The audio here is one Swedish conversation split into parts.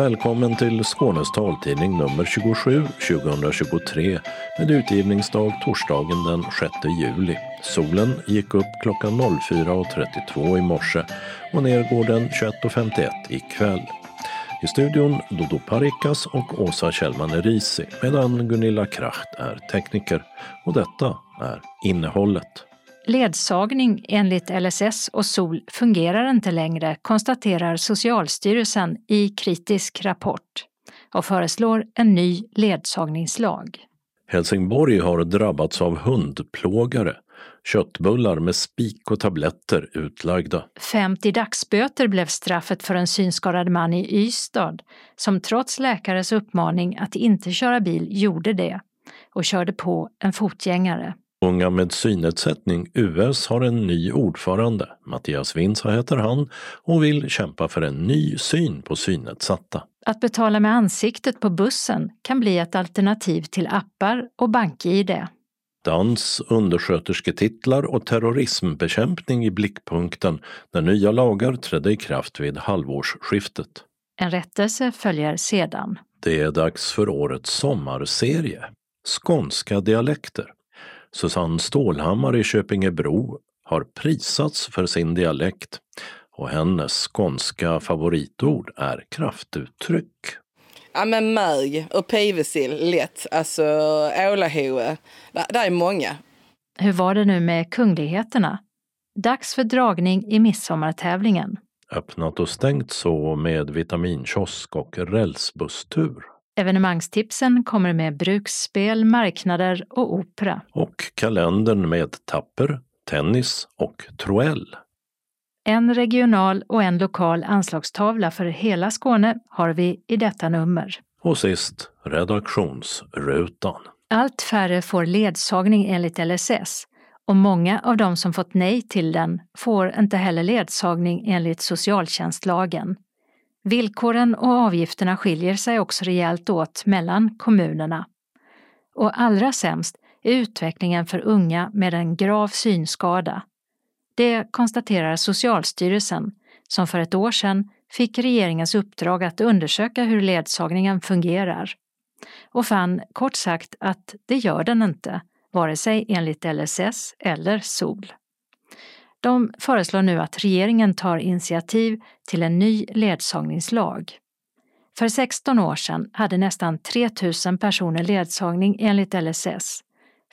Välkommen till Skånes taltidning nummer 27 2023 med utgivningsdag torsdagen den 6 juli. Solen gick upp klockan 04.32 i morse och ner går den 21.51 ikväll. I studion Dodo Parikas och Åsa Kjellman Risi medan Gunilla Kracht är tekniker. Och detta är innehållet. Ledsagning enligt LSS och SOL fungerar inte längre, konstaterar Socialstyrelsen i kritisk rapport och föreslår en ny ledsagningslag. Helsingborg har drabbats av hundplågare. Köttbullar med spik och tabletter utlagda. 50 dagsböter blev straffet för en synskadad man i Ystad som trots läkares uppmaning att inte köra bil gjorde det och körde på en fotgängare. Unga med synnedsättning, US, har en ny ordförande. Mattias Winsa heter han och vill kämpa för en ny syn på synnedsatta. Att betala med ansiktet på bussen kan bli ett alternativ till appar och bank-id. Dans, underskötersketitlar och terrorismbekämpning i blickpunkten när nya lagar trädde i kraft vid halvårsskiftet. En rättelse följer sedan. Det är dags för årets sommarserie. Skånska dialekter. Susanne Stålhammar i Köpingebro har prisats för sin dialekt och hennes skånska favoritord är kraftuttryck. Ja men mög och pivesill lätt, alltså ålahoe. Det är många. Hur var det nu med kungligheterna? Dags för dragning i midsommartävlingen. Öppnat och stängt så med vitaminkiosk och rälsbusstur. Evenemangstipsen kommer med bruksspel, marknader och opera. Och kalendern med tapper, tennis och troell. En regional och en lokal anslagstavla för hela Skåne har vi i detta nummer. Och sist redaktionsrutan. Allt färre får ledsagning enligt LSS och många av de som fått nej till den får inte heller ledsagning enligt socialtjänstlagen. Villkoren och avgifterna skiljer sig också rejält åt mellan kommunerna. Och allra sämst är utvecklingen för unga med en grav synskada. Det konstaterar Socialstyrelsen som för ett år sedan fick regeringens uppdrag att undersöka hur ledsagningen fungerar och fann kort sagt att det gör den inte, vare sig enligt LSS eller SOL. De föreslår nu att regeringen tar initiativ till en ny ledsagningslag. För 16 år sedan hade nästan 3 000 personer ledsagning enligt LSS.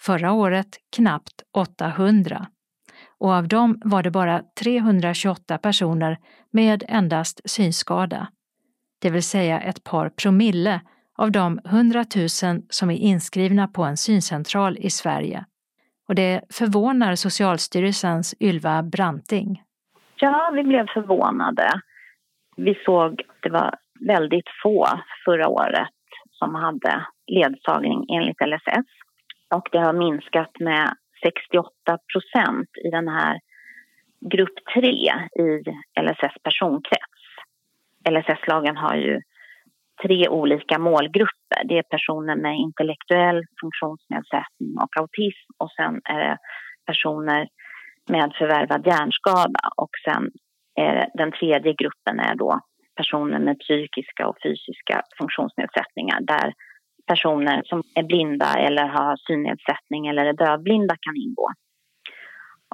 Förra året knappt 800. Och av dem var det bara 328 personer med endast synskada. Det vill säga ett par promille av de 100 000 som är inskrivna på en syncentral i Sverige. Och det förvånar Socialstyrelsens Ylva Branting. Ja, vi blev förvånade. Vi såg att det var väldigt få förra året som hade ledsagning enligt LSS. Och det har minskat med 68 procent i den här grupp 3 i LSS personkrets. LSS-lagen har ju tre olika målgrupper. Det är personer med intellektuell funktionsnedsättning och autism och sen är det personer med förvärvad hjärnskada och sen är den tredje gruppen är då personer med psykiska och fysiska funktionsnedsättningar där personer som är blinda eller har synnedsättning eller är dövblinda kan ingå.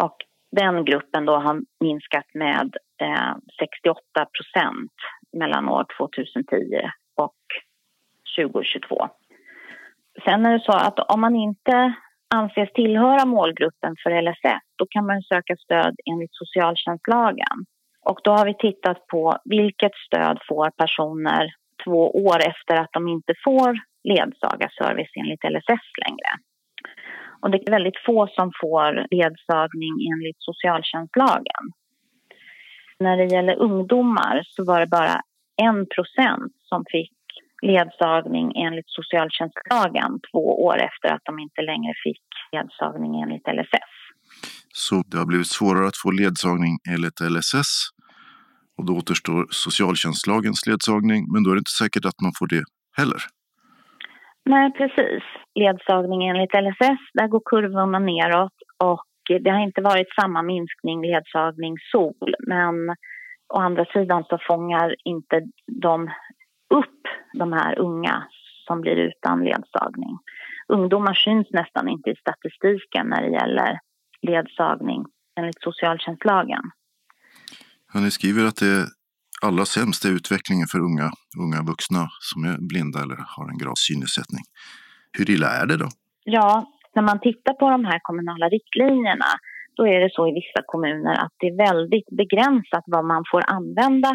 Och den gruppen då har minskat med eh, 68 procent mellan år 2010 och 2022. Sen är det så att om man inte anses tillhöra målgruppen för LSS då kan man söka stöd enligt socialtjänstlagen. Och då har vi tittat på vilket stöd får personer två år efter att de inte får ledsagarservice enligt LSS längre. Och det är väldigt få som får ledsagning enligt socialtjänstlagen. När det gäller ungdomar så var det bara en procent som fick ledsagning enligt socialtjänstlagen två år efter att de inte längre fick ledsagning enligt LSS. Så det har blivit svårare att få ledsagning enligt LSS och då återstår socialtjänstlagens ledsagning men då är det inte säkert att man får det heller. Nej, precis. Ledsagning enligt LSS, där går kurvorna neråt och det har inte varit samma minskning ledsagning SOL men å andra sidan så fångar inte de upp de här unga som blir utan ledsagning. Ungdomar syns nästan inte i statistiken när det gäller ledsagning enligt socialtjänstlagen. Ja, ni skriver att det allra sämst är utvecklingen för unga, unga vuxna som är blinda eller har en grav synnedsättning. Hur illa är det då? Ja, när man tittar på de här kommunala riktlinjerna då är det så i vissa kommuner att det är väldigt begränsat vad man får använda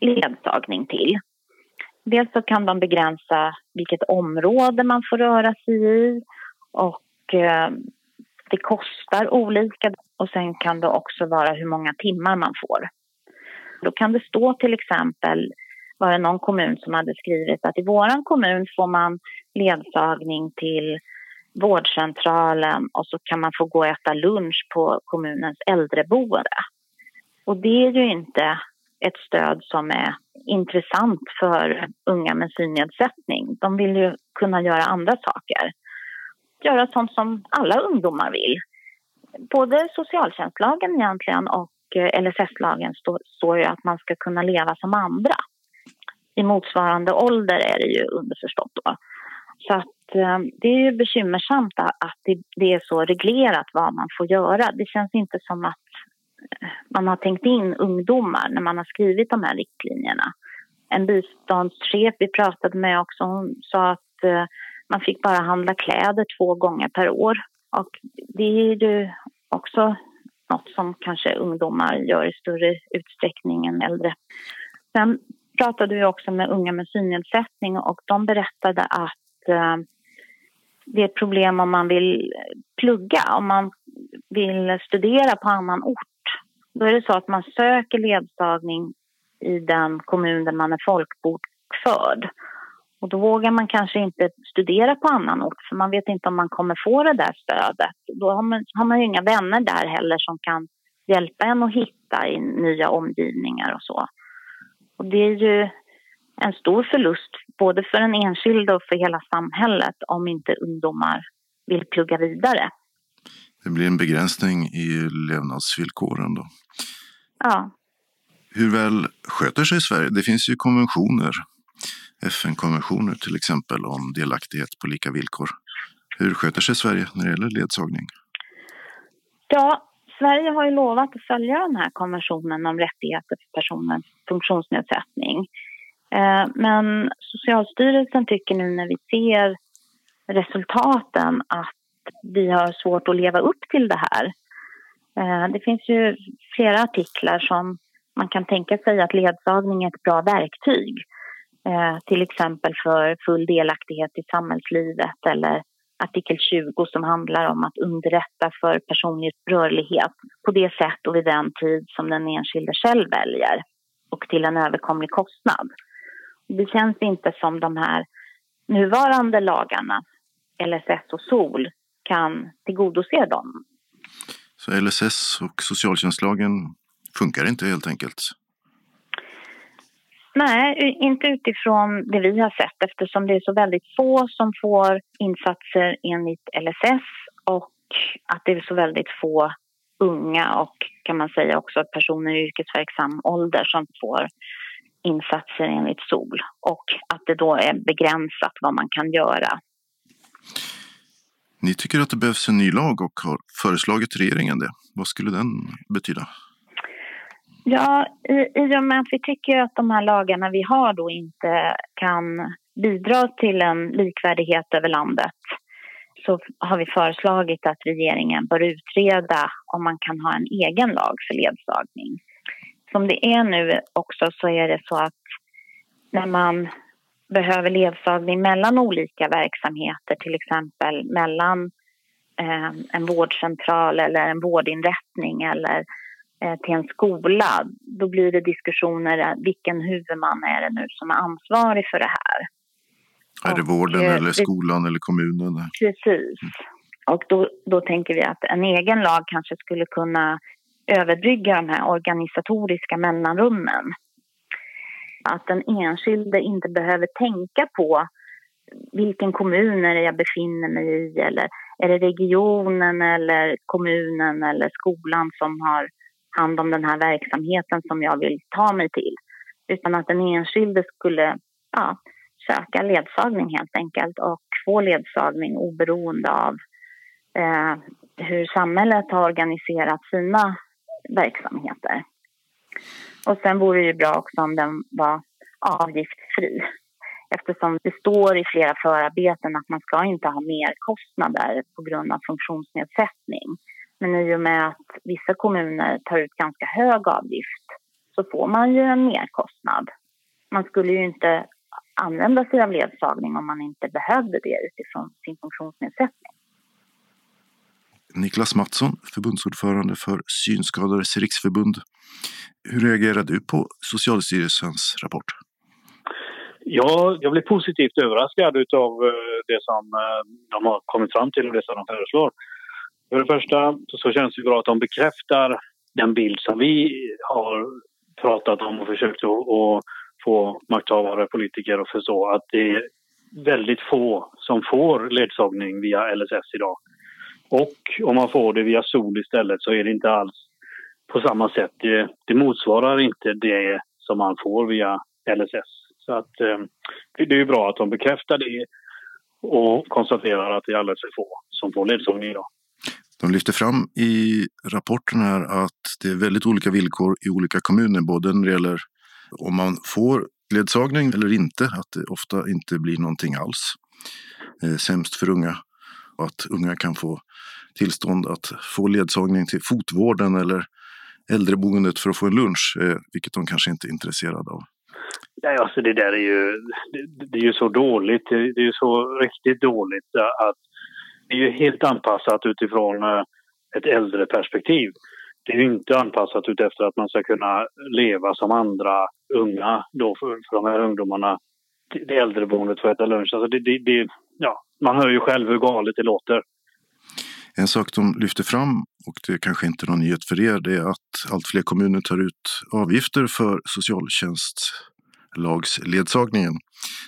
ledsagning till. Dels så kan de begränsa vilket område man får röra sig i och eh, det kostar olika och sen kan det också vara hur många timmar man får. Då kan det stå till exempel, var det någon kommun som hade skrivit att i våran kommun får man ledsagning till vårdcentralen och så kan man få gå och äta lunch på kommunens äldreboende. Och det är ju inte ett stöd som är intressant för unga med synnedsättning. De vill ju kunna göra andra saker. Göra sånt som alla ungdomar vill. Både socialtjänstlagen egentligen och eh, LSS-lagen står ju att man ska kunna leva som andra. I motsvarande ålder är det ju underförstått då. Så att eh, det är ju bekymmersamt att det, det är så reglerat vad man får göra. Det känns inte som att man har tänkt in ungdomar när man har skrivit de här riktlinjerna. En biståndschef vi pratade med också, hon sa att eh, man fick bara handla kläder två gånger per år. Och det är ju också något som kanske ungdomar gör i större utsträckning än äldre. Sen pratade vi också med unga med synnedsättning och de berättade att Eh, det är ett problem om man vill plugga, om man vill studera på annan ort. Då är det så att man söker ledsagning i den kommun där man är folkbokförd. Och då vågar man kanske inte studera på annan ort för man vet inte om man kommer få det där stödet. Då har man, har man ju inga vänner där heller som kan hjälpa en att hitta i nya omgivningar och så. Och det är ju en stor förlust både för den enskilde och för hela samhället om inte ungdomar vill plugga vidare. Det blir en begränsning i levnadsvillkoren då. Ja. Hur väl sköter sig Sverige? Det finns ju konventioner, FN-konventioner till exempel om delaktighet på lika villkor. Hur sköter sig Sverige när det gäller ledsagning? Ja, Sverige har ju lovat att följa den här konventionen om rättigheter för personer med funktionsnedsättning. Eh, men Socialstyrelsen tycker nu när vi ser resultaten att vi har svårt att leva upp till det här. Eh, det finns ju flera artiklar som man kan tänka sig att ledsagning är ett bra verktyg. Eh, till exempel för full delaktighet i samhällslivet eller artikel 20 som handlar om att underrätta för personlig rörlighet på det sätt och vid den tid som den enskilde själv väljer och till en överkomlig kostnad det känns inte som de här nuvarande lagarna, LSS och SOL, kan tillgodose dem. Så LSS och socialtjänstlagen funkar inte helt enkelt? Nej, inte utifrån det vi har sett eftersom det är så väldigt få som får insatser enligt LSS och att det är så väldigt få unga och kan man säga också personer i yrkesverksam ålder som får insatser enligt SOL och att det då är begränsat vad man kan göra. Ni tycker att det behövs en ny lag och har föreslagit regeringen det. Vad skulle den betyda? Ja, i, i och med att vi tycker att de här lagarna vi har då inte kan bidra till en likvärdighet över landet så har vi föreslagit att regeringen bör utreda om man kan ha en egen lag för ledsagning som det är nu också så är det så att när man behöver ledsagning mellan olika verksamheter, till exempel mellan eh, en vårdcentral eller en vårdinrättning eller eh, till en skola, då blir det diskussioner vilken huvudman är det nu som är ansvarig för det här. Är det vården och, eller skolan eller kommunen? Precis. Och då, då tänker vi att en egen lag kanske skulle kunna överbrygga de här organisatoriska mellanrummen. Att den enskilde inte behöver tänka på vilken kommun är det jag befinner mig i eller är det regionen eller kommunen eller skolan som har hand om den här verksamheten som jag vill ta mig till. Utan att den enskilde skulle ja, söka ledsagning helt enkelt och få ledsagning oberoende av eh, hur samhället har organiserat sina verksamheter. Och sen vore det ju bra också om den var avgiftsfri eftersom det står i flera förarbeten att man ska inte ha merkostnader på grund av funktionsnedsättning. Men i och med att vissa kommuner tar ut ganska hög avgift så får man ju en merkostnad. Man skulle ju inte använda sig av ledsagning om man inte behövde det utifrån sin funktionsnedsättning. Niklas Mattsson, förbundsordförande för Synskadades riksförbund. Hur reagerar du på Socialstyrelsens rapport? Ja, jag blev positivt överraskad av eh, det som eh, de har kommit fram till och det som de föreslår. För det första så känns det bra att de bekräftar den bild som vi har pratat om och försökt att få makthavare och politiker att förstå att det är väldigt få som får ledsagning via LSS idag. Och om man får det via SOL istället så är det inte alls på samma sätt. Det, det motsvarar inte det som man får via LSS. Så att, eh, det är ju bra att de bekräftar det och konstaterar att det är alldeles för få som får ledsagning idag. De lyfter fram i rapporten här att det är väldigt olika villkor i olika kommuner, både när det gäller om man får ledsagning eller inte, att det ofta inte blir någonting alls. Eh, sämst för unga och att unga kan få tillstånd att få ledsagning till fotvården eller äldreboendet för att få en lunch, eh, vilket de kanske inte är intresserade av. Nej, alltså det där är ju, det, det är ju så dåligt. Det, det är ju så riktigt dåligt att det är ju helt anpassat utifrån eh, ett äldre perspektiv. Det är ju inte anpassat utefter att man ska kunna leva som andra unga då för, för de här ungdomarna. Det äldreboendet för att äta lunch. Alltså det, det, det, ja, man hör ju själv hur galet det låter. En sak de lyfter fram, och det kanske inte är någon nyhet för er, det är att allt fler kommuner tar ut avgifter för socialtjänstlagsledsagningen.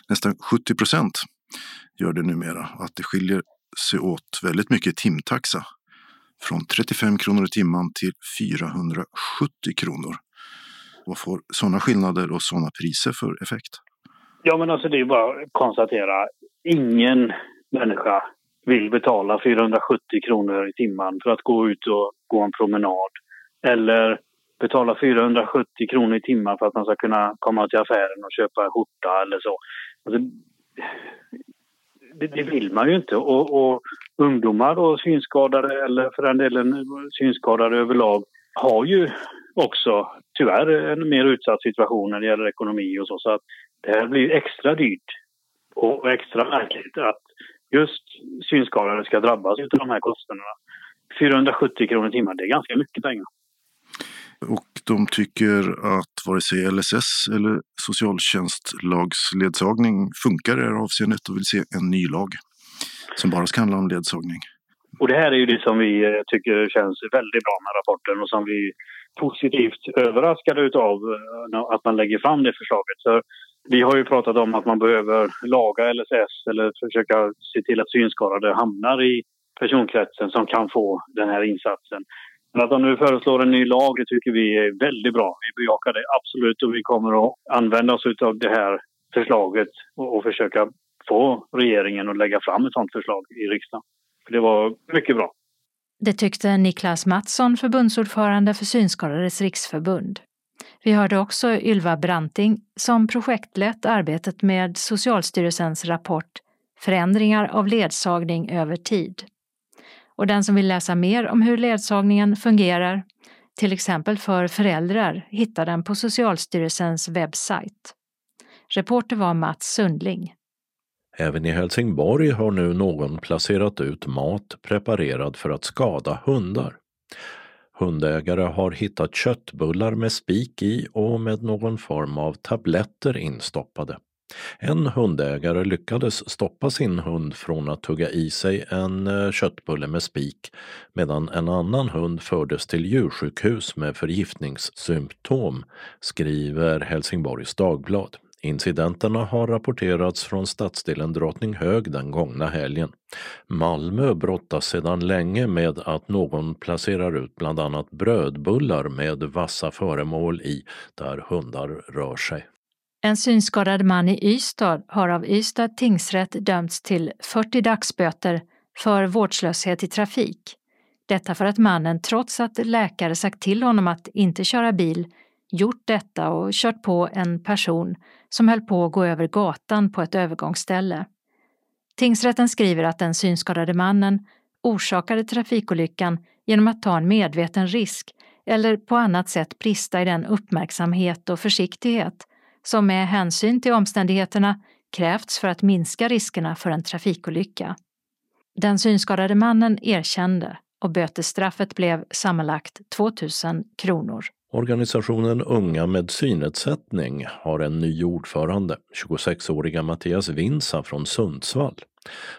Nästan 70 procent gör det numera. Att det skiljer sig åt väldigt mycket timtaxa. Från 35 kronor i timmen till 470 kronor. Vad får sådana skillnader och sådana priser för effekt? Ja, men alltså det är bara att konstatera. Ingen människa vill betala 470 kronor i timmen för att gå ut och gå en promenad. Eller betala 470 kronor i timmen för att man ska kunna komma till affären och köpa en skjorta eller så. Alltså, det, det, vill man ju inte. Och, och, ungdomar och synskadade, eller för den delen synskadade överlag, har ju också tyvärr en mer utsatt situation när det gäller ekonomi och så. Så att det här blir extra dyrt och extra märkligt att just synskadade ska drabbas av de här kostnaderna. 470 kronor i timmen, det är ganska mycket pengar. Och de tycker att vare sig LSS eller socialtjänstlagsledsagning funkar i det här avseendet och vill se en ny lag som bara ska handla om ledsagning. Och det här är ju det som vi eh, tycker känns väldigt bra med rapporten och som vi positivt överraskade utav eh, att man lägger fram det förslaget. Så vi har ju pratat om att man behöver laga LSS eller försöka se till att synskadade hamnar i personkretsen som kan få den här insatsen. Men att de nu föreslår en ny lag, det tycker vi är väldigt bra. Vi bejakar det absolut och vi kommer att använda oss av det här förslaget och, försöka få regeringen att lägga fram ett sådant förslag i riksdagen. För det var mycket bra. Det tyckte Niklas Mattsson, förbundsordförande för Synskadades riksförbund. Vi hörde också Ylva Branting som projektlett arbetet med Socialstyrelsens rapport Förändringar av ledsagning över tid. Och den som vill läsa mer om hur ledsagningen fungerar, till exempel för föräldrar, hittar den på Socialstyrelsens webbsajt. Reporter var Mats Sundling. Även i Helsingborg har nu någon placerat ut mat preparerad för att skada hundar. Hundägare har hittat köttbullar med spik i och med någon form av tabletter instoppade. En hundägare lyckades stoppa sin hund från att tugga i sig en eh, köttbulle med spik medan en annan hund fördes till djursjukhus med förgiftningssymptom, skriver Helsingborgs Dagblad. Incidenterna har rapporterats från stadsdelen Drottninghög den gångna helgen. Malmö brottas sedan länge med att någon placerar ut bland annat brödbullar med vassa föremål i där hundar rör sig. En synskadad man i Ystad har av Ystad tingsrätt dömts till 40 dagsböter för vårdslöshet i trafik. Detta för att mannen, trots att läkare sagt till honom att inte köra bil, gjort detta och kört på en person som höll på att gå över gatan på ett övergångsställe. Tingsrätten skriver att den synskadade mannen orsakade trafikolyckan genom att ta en medveten risk eller på annat sätt brista i den uppmärksamhet och försiktighet som med hänsyn till omständigheterna krävts för att minska riskerna för en trafikolycka. Den synskadade mannen erkände och bötesstraffet blev sammanlagt 2000 kronor. Organisationen Unga med synnedsättning har en ny ordförande, 26-åriga Mattias Vinsa från Sundsvall.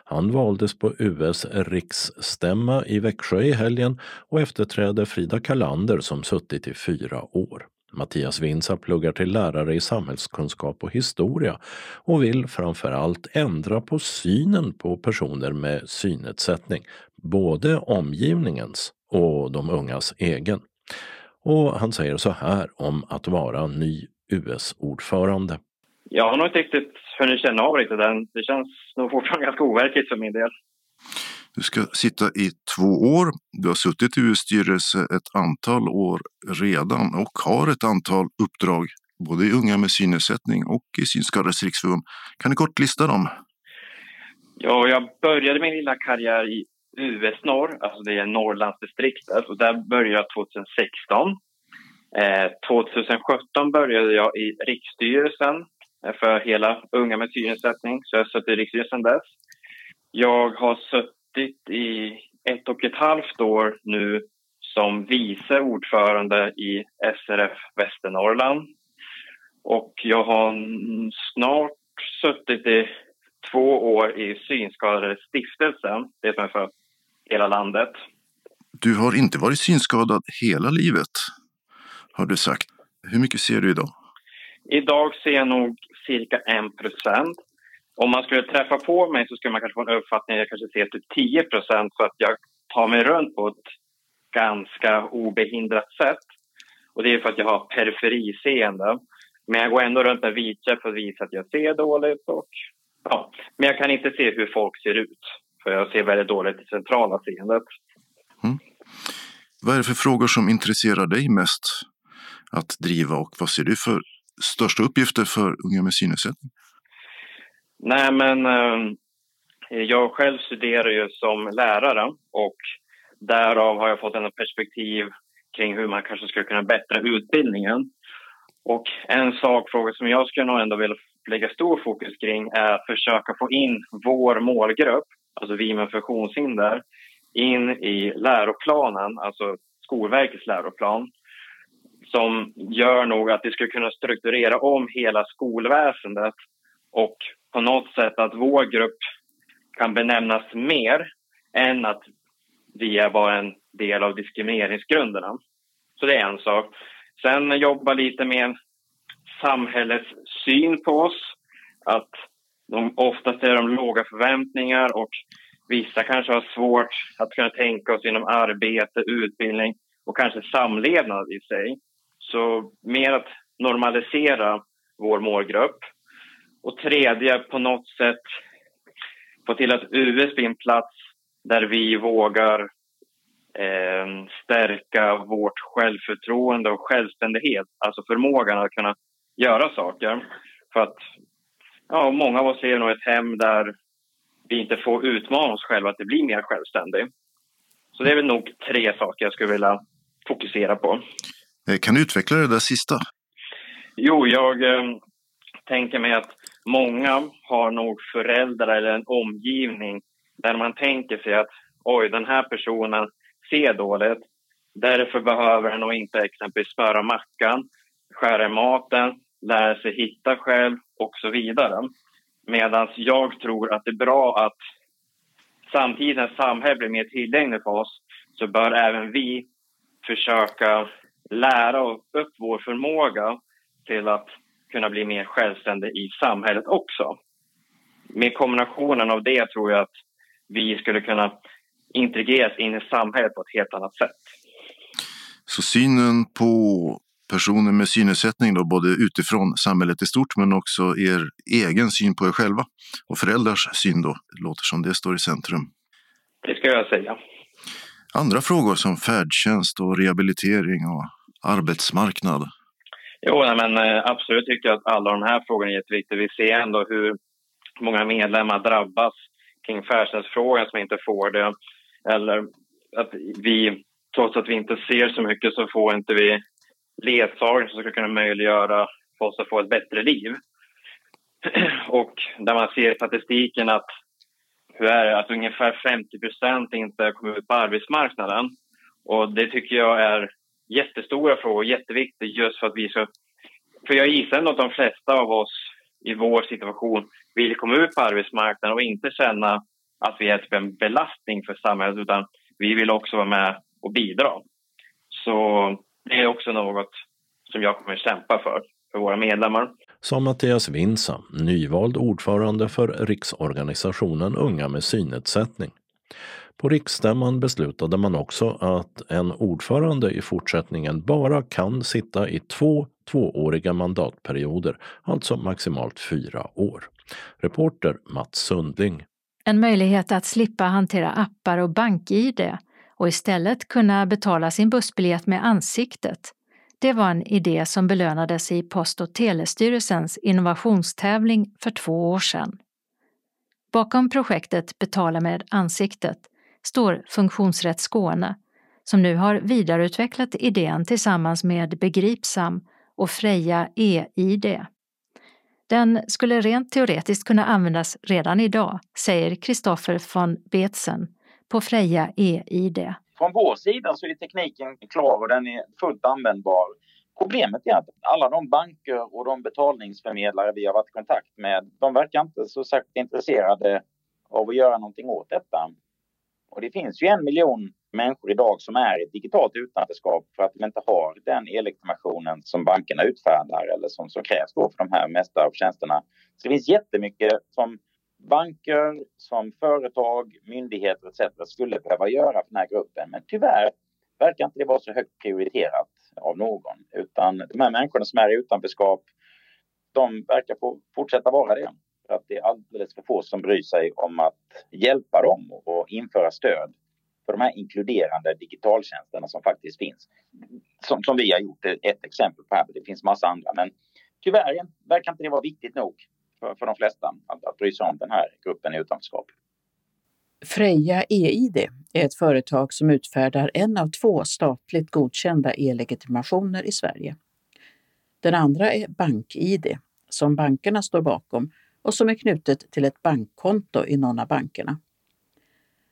Han valdes på US riksstämma i Växjö i helgen och efterträder Frida Kalander som suttit i fyra år. Mattias Vinsa pluggar till lärare i samhällskunskap och historia och vill framför allt ändra på synen på personer med synnedsättning, både omgivningens och de ungas egen. Och han säger så här om att vara ny US-ordförande. Jag har nog inte riktigt hunnit känna av riktigt än. Det känns nog fortfarande ganska overkligt för min del. Du ska sitta i två år. Du har suttit i US-styrelse ett antal år redan och har ett antal uppdrag både i Unga med synnedsättning och i Synskadades riksförbund. Kan du kort lista dem? Ja, jag började min lilla karriär i US Norr, alltså det är Norrlandsdistriktet alltså och där började jag 2016. Eh, 2017 började jag i riksstyrelsen eh, för hela Unga med synnedsättning, så jag har suttit i riksstyrelsen dess. Jag har suttit i ett och ett halvt år nu som vice ordförande i SRF Västernorrland. Och jag har snart suttit i två år i Synskadades stiftelsen, det som är för hela landet. Du har inte varit synskadad hela livet, har du sagt. Hur mycket ser du idag? Idag ser jag nog cirka en procent. Om man skulle träffa på mig så skulle man kanske få en uppfattning att jag kanske ser typ 10 procent för att jag tar mig runt på ett ganska obehindrat sätt. Och det är för att jag har periferiseende. Men jag går ändå runt med vitkäpp för att visa att jag ser dåligt. Och, ja. Men jag kan inte se hur folk ser ut. För jag ser väldigt dåligt i centrala seendet. Mm. Vad är det för frågor som intresserar dig mest att driva och vad ser du för största uppgifter för unga med synnedsättning? Nej, men eh, jag själv studerar ju som lärare och därav har jag fått en perspektiv kring hur man kanske skulle kunna bättra utbildningen. Och en sakfråga som jag skulle nog ändå vilja lägga stor fokus kring är att försöka få in vår målgrupp alltså vi med funktionshinder, in i läroplanen, alltså Skolverkets läroplan som gör nog att vi skulle kunna strukturera om hela skolväsendet och på något sätt att vår grupp kan benämnas mer än att vi är bara en del av diskrimineringsgrunderna. Så det är en sak. Sen jobba lite med samhällets syn på oss. Att de, oftast är de låga förväntningar och vissa kanske har svårt att kunna tänka oss inom arbete, utbildning och kanske samlevnad i sig. Så mer att normalisera vår målgrupp. Och tredje, på något sätt få till att US blir en plats där vi vågar eh, stärka vårt självförtroende och självständighet. Alltså förmågan att kunna göra saker. För att ja, många av oss lever nog ett hem där vi inte får utmana oss själva att bli mer självständig. Så det är väl nog tre saker jag skulle vilja fokusera på. Eh, kan du utveckla det där sista? Jo, jag eh, tänker mig att många har nog föräldrar eller en omgivning där man tänker sig att oj, den här personen ser dåligt. Därför behöver den nog inte exempelvis spöra mackan, skära i maten, lära sig hitta själv och så vidare. Medan jag tror att det är bra att samtidigt när samhället blir mer tillgängligt för oss så bör även vi försöka lära upp vår förmåga till att kunna bli mer självständig i samhället också. Med kombinationen av det tror jag att vi skulle kunna integreras in i samhället på ett helt annat sätt. Så synen på personer med synnedsättning, då, både utifrån samhället i stort men också er egen syn på er själva och föräldrars syn då. Låter som det står i centrum. Det ska jag säga. Andra frågor som färdtjänst och rehabilitering och arbetsmarknad. Jo, nej, men eh, absolut tycker jag att alla de här frågorna är jätteviktiga. Vi ser ändå hur många medlemmar drabbas kring färdtjänstfrågan som inte får det. Eller att vi, trots att vi inte ser så mycket, så får inte vi ledsagning som ska kunna möjliggöra för oss att få ett bättre liv. Och där man ser statistiken att hur är det, att ungefär 50 procent inte kommer ut på arbetsmarknaden. Och det tycker jag är jättestora frågor, jätteviktigt just för att vi ska... För jag gissar ändå att de flesta av oss i vår situation vill komma ut på arbetsmarknaden och inte känna att vi är typ en belastning för samhället utan vi vill också vara med och bidra. Så det är också något som jag kommer kämpa för, för våra medlemmar. Sa Mattias Winsa, nyvald ordförande för Riksorganisationen Unga med synnedsättning. På riksstämman beslutade man också att en ordförande i fortsättningen bara kan sitta i två tvååriga mandatperioder, alltså maximalt fyra år. Reporter Mats Sundling. En möjlighet att slippa hantera appar och bank-id och istället kunna betala sin bussbiljett med ansiktet. Det var en idé som belönades i Post och telestyrelsens innovationstävling för två år sedan. Bakom projektet Betala med ansiktet står Funktionsrätt Skåne som nu har vidareutvecklat idén tillsammans med Begripsam och Freja e-id. Den skulle rent teoretiskt kunna användas redan idag, säger Kristoffer von Betzen, på Freja e-id. Från vår sida så är tekniken klar och den är fullt användbar. Problemet är att alla de banker och de betalningsförmedlare vi har varit i kontakt med, de verkar inte så särskilt intresserade av att göra någonting åt detta. Och det finns ju en miljon människor idag som är i ett digitalt utanförskap för att de inte har den e-legitimationen som bankerna utfärdar eller som, som krävs då för de här mesta av tjänsterna. Så det finns jättemycket som banker, som företag, myndigheter etc. skulle behöva göra för den här gruppen. Men tyvärr verkar inte det vara så högt prioriterat av någon. Utan de här människorna som är i utanförskap, de verkar få fortsätta vara det. För att det är alldeles för få som bryr sig om att hjälpa dem och införa stöd för de här inkluderande digitaltjänsterna som faktiskt finns. Som, som vi har gjort ett exempel på här, det finns massa andra. Men tyvärr verkar inte det vara viktigt nog för, för de flesta att, att bry sig om den här gruppen i utanförskap. Freja e-id är ett företag som utfärdar en av två statligt godkända e-legitimationer i Sverige. Den andra är BankID, som bankerna står bakom och som är knutet till ett bankkonto i någon av bankerna.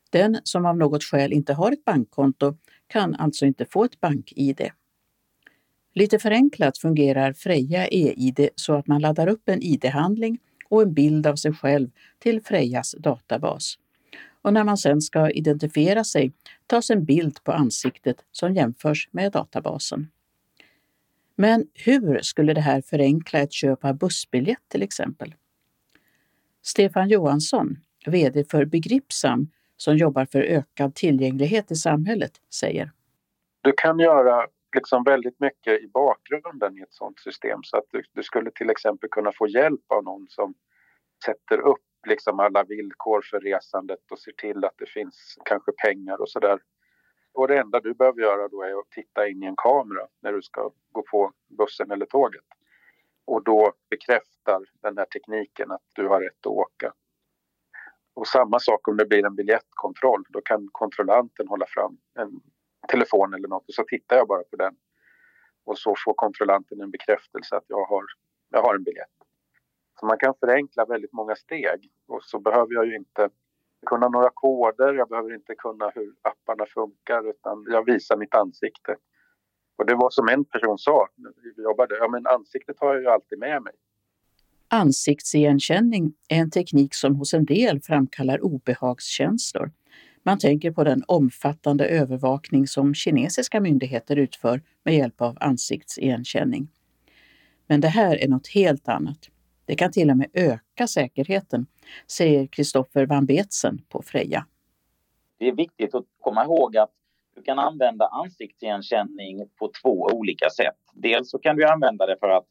Den som av något skäl inte har ett bankkonto kan alltså inte få ett bank-id. Lite förenklat fungerar Freja e-id så att man laddar upp en id-handling och en bild av sig själv till Frejas databas. Och när man sen ska identifiera sig tas en bild på ansiktet som jämförs med databasen. Men hur skulle det här förenkla ett köp av bussbiljett till exempel? Stefan Johansson, VD för Begripsam, som jobbar för ökad tillgänglighet i samhället, säger. Du kan göra liksom väldigt mycket i bakgrunden i ett sådant system så att du, du, skulle till exempel kunna få hjälp av någon som sätter upp liksom alla villkor för resandet och ser till att det finns kanske pengar och sådär. Och det enda du behöver göra då är att titta in i en kamera när du ska gå på bussen eller tåget. Och då bekräftar den här tekniken att du har rätt att åka. Och samma sak om det blir en biljettkontroll. Då kan kontrollanten hålla fram en telefon eller något och så tittar jag bara på den. Och så får kontrollanten en bekräftelse att jag har, jag har en biljett. Så man kan förenkla väldigt många steg och så behöver jag ju inte kunna några koder, jag behöver inte kunna hur apparna funkar utan jag visar mitt ansikte. Och det var som en person sa när vi jobbade, ja men ansiktet har jag ju alltid med mig. Ansiktsigenkänning är en teknik som hos en del framkallar obehagskänslor. Man tänker på den omfattande övervakning som kinesiska myndigheter utför med hjälp av ansiktsigenkänning. Men det här är något helt annat. Det kan till och med öka säkerheten, säger Kristoffer van Betsen på Freja. Det är viktigt att komma ihåg att Du kan använda ansiktsigenkänning på två olika sätt. Dels så kan du använda det för att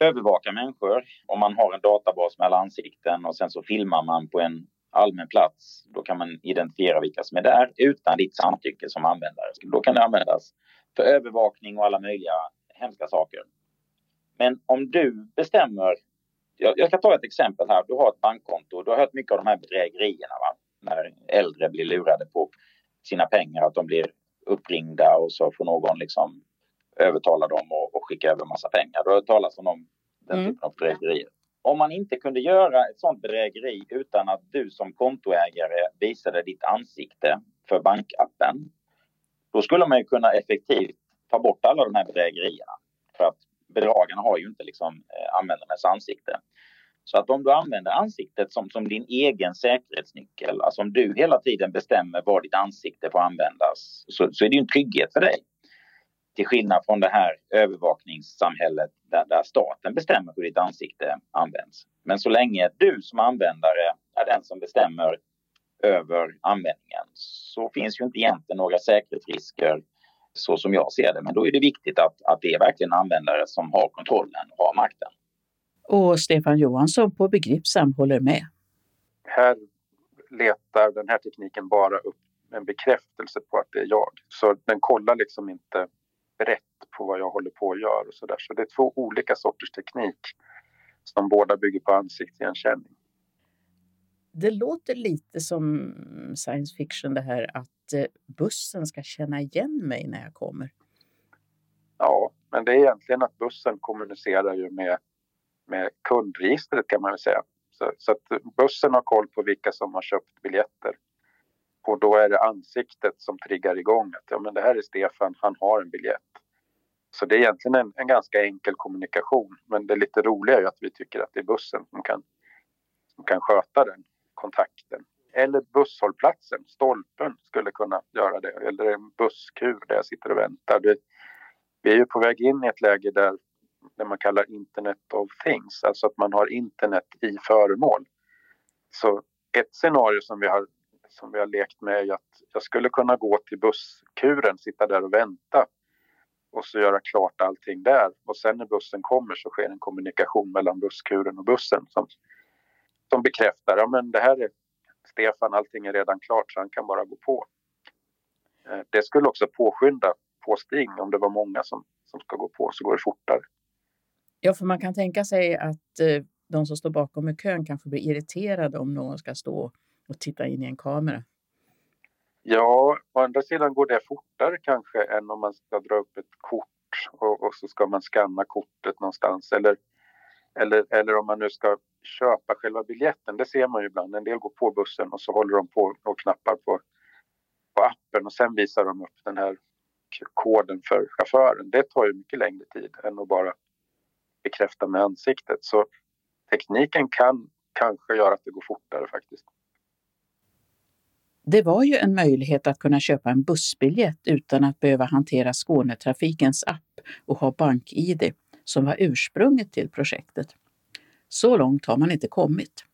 övervaka människor. Om man har en databas med alla ansikten och sen så filmar man på en allmän plats. Då kan man identifiera vilka som är där utan ditt samtycke som användare. Då kan det användas för övervakning och alla möjliga hemska saker. Men om du bestämmer, jag, jag ska ta ett exempel här. Du har ett bankkonto. Du har hört mycket av de här bedrägerierna. Va? När äldre blir lurade på sina pengar, att de blir uppringda och så får någon liksom övertala dem och, och skicka över massa pengar. Du har hört talas om dem, den mm. typen av bedrägerier. Om man inte kunde göra ett sånt bedrägeri utan att du som kontoägare visade ditt ansikte för bankappen, då skulle man ju kunna effektivt ta bort alla de här bedrägerierna. För att bedragarna har ju inte liksom eh, användarnas ansikte. Så att om du använder ansiktet som, som din egen säkerhetsnyckel, alltså om du hela tiden bestämmer var ditt ansikte får användas, så, så är det ju en trygghet för dig. Till skillnad från det här övervakningssamhället där, där staten bestämmer hur ditt ansikte används. Men så länge du som användare är den som bestämmer över användningen så finns ju inte egentligen några säkerhetsrisker så som jag ser det. Men då är det viktigt att, att det är verkligen användare som har kontrollen och har makten. Och Stefan Johansson på Begripsam håller med. Här letar den här tekniken bara upp en bekräftelse på att det är jag. Så den kollar liksom inte rätt på vad jag håller på att göra och så där. Så det är två olika sorters teknik som båda bygger på ansiktsigenkänning. Det låter lite som science fiction det här att eh, bussen ska känna igen mig när jag kommer. Ja, men det är egentligen att bussen kommunicerar ju med, med kundregistret kan man väl säga. Så, så att bussen har koll på vilka som har köpt biljetter. Och då är det ansiktet som triggar igång att ja, men det här är Stefan, han har en biljett. Så det är egentligen en, en ganska enkel kommunikation. Men det lite roliga är ju att vi tycker att det är bussen som kan, som kan sköta den kontakten. Eller busshållplatsen, stolpen skulle kunna göra det. Eller en busskur där jag sitter och väntar. Det, vi är ju på väg in i ett läge där det man kallar Internet of Things, alltså att man har internet i föremål. Så ett scenario som vi har, som vi har lekt med är att jag skulle kunna gå till busskuren, sitta där och vänta och så göra klart allting där. Och sen när bussen kommer så sker en kommunikation mellan busskuren och bussen som, som bekräftar att ja, det här är Stefan, allting är redan klart så han kan bara gå på. Eh, det skulle också påskynda påstigning om det var många som, som ska gå på så går det fortare. Ja, för man kan tänka sig att eh, de som står bakom i kön kanske blir irriterade om någon ska stå och titta in i en kamera. Ja, å andra sidan går det fortare kanske än om man ska dra upp ett kort och, och så ska man skanna kortet någonstans. Eller, eller, eller om man nu ska köpa själva biljetten. Det ser man ju ibland. En del går på bussen och så håller de på och knappar på, på appen och sen visar de upp den här koden för chauffören. Det tar ju mycket längre tid än att bara bekräfta med ansiktet. Så tekniken kan kanske göra att det går fortare faktiskt. Det var ju en möjlighet att kunna köpa en bussbiljett utan att behöva hantera Skånetrafikens app och ha BankID som var ursprunget till projektet. Så långt har man inte kommit.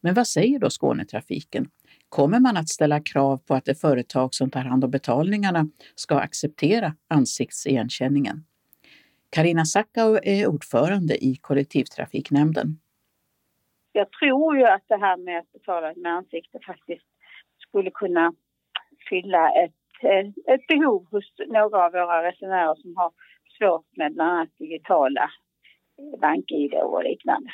Men vad säger då Skånetrafiken? Kommer man att ställa krav på att det företag som tar hand om betalningarna ska acceptera ansiktsigenkänningen? Karina Sackau är ordförande i kollektivtrafiknämnden. Jag tror ju att det här med att betala med ansikte faktiskt skulle kunna fylla ett, ett behov hos några av våra resenärer som har svårt med bland annat digitala eh, bank-id och liknande.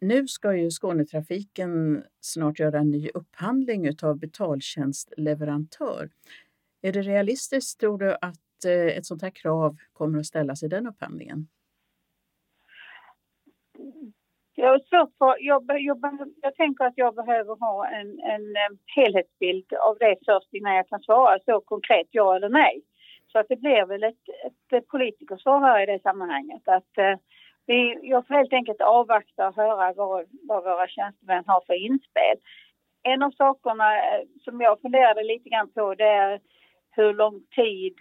Nu ska ju Skånetrafiken snart göra en ny upphandling av betaltjänstleverantör. Är det realistiskt, tror du, att eh, ett sånt här krav kommer att ställas i den upphandlingen? Jag, så för, jag, jag, jag tänker att jag behöver ha en, en eh, helhetsbild av det först innan jag kan svara så konkret ja eller nej. Så att det blir väl ett, ett politikersvar här i det sammanhanget. Att, eh, vi, jag får helt enkelt avvakta och höra vad, vad våra tjänstemän har för inspel. En av sakerna eh, som jag funderade lite grann på det är hur lång tid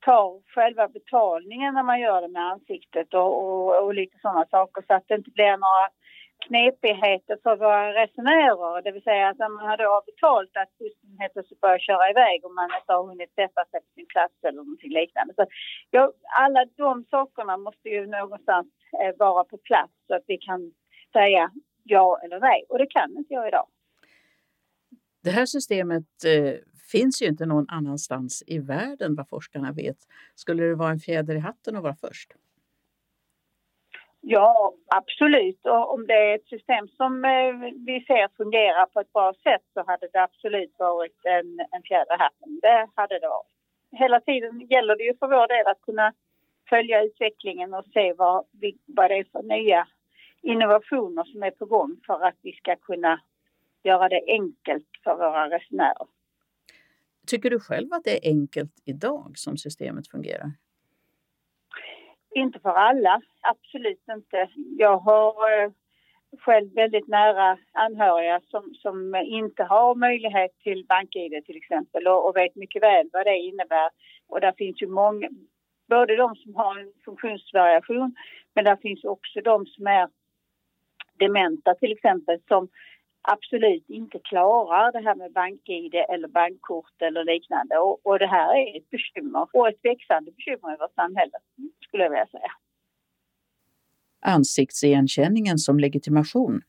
tar själva betalningen när man gör det med ansiktet och, och, och lite sådana saker så att det inte blir några knepigheter för våra resenärer. Det vill säga att när man då har betalt att bussen helt plötsligt börjar köra iväg och man inte har hunnit sätta sig på sin plats eller någonting liknande. Så, ja, alla de sakerna måste ju någonstans eh, vara på plats så att vi kan säga ja eller nej. Och det kan inte jag idag. Det här systemet eh, finns ju inte någon annanstans i världen vad forskarna vet. Skulle det vara en fjäder i hatten att vara först? Ja, absolut. Och om det är ett system som eh, vi ser fungerar på ett bra sätt så hade det absolut varit en, en fjäder hatten. Det hade det varit. Hela tiden gäller det ju för vår del att kunna följa utvecklingen och se vad, vi, vad det är för nya innovationer som är på gång för att vi ska kunna göra det enkelt för våra resenärer. Tycker du själv att det är enkelt idag som systemet fungerar? Inte för alla, absolut inte. Jag har eh, själv väldigt nära anhöriga som, som inte har möjlighet till bank-id till exempel och, och, vet mycket väl vad det innebär. Och där finns ju många, både de som har en funktionsvariation men där finns också de som är dementa till exempel som absolut inte klarar det här med bank-id eller bankkort eller liknande. Och, och, det här är ett bekymmer och ett växande bekymmer i vårt samhälle skulle jag vilja säga. Ansiktsigenkänningen som legitimation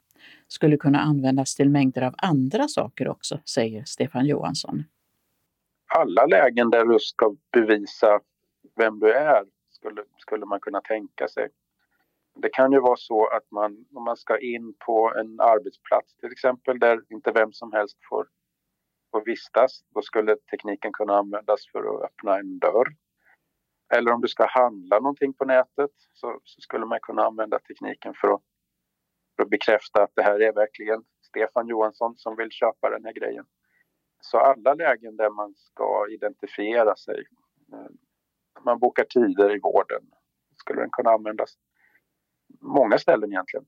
skulle kunna användas till mängder av andra saker också, säger Stefan Johansson. Alla lägen där du ska bevisa vem du är skulle, skulle man kunna tänka sig. Det kan ju vara så att man, om man ska in på en arbetsplats till exempel där inte vem som helst får, får vistas, då skulle tekniken kunna användas för att öppna en dörr. Eller om du ska handla någonting på nätet så, så skulle man kunna använda tekniken för att, för att bekräfta att det här är verkligen Stefan Johansson som vill köpa den här grejen. Så alla lägen där man ska identifiera sig, eh, man bokar tider i vården, skulle den kunna användas många ställen egentligen.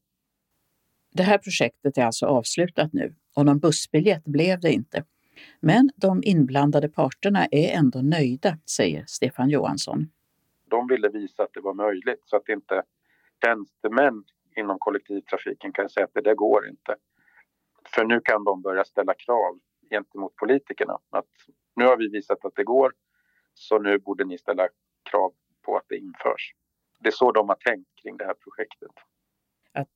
Det här projektet är alltså avslutat nu och någon bussbiljett blev det inte. Men de inblandade parterna är ändå nöjda, säger Stefan Johansson. De ville visa att det var möjligt så att inte tjänstemän inom kollektivtrafiken kan säga att det där går inte. För nu kan de börja ställa krav gentemot politikerna. Att nu har vi visat att det går, så nu borde ni ställa krav på att det införs det är så de har tänkt kring det här projektet. Att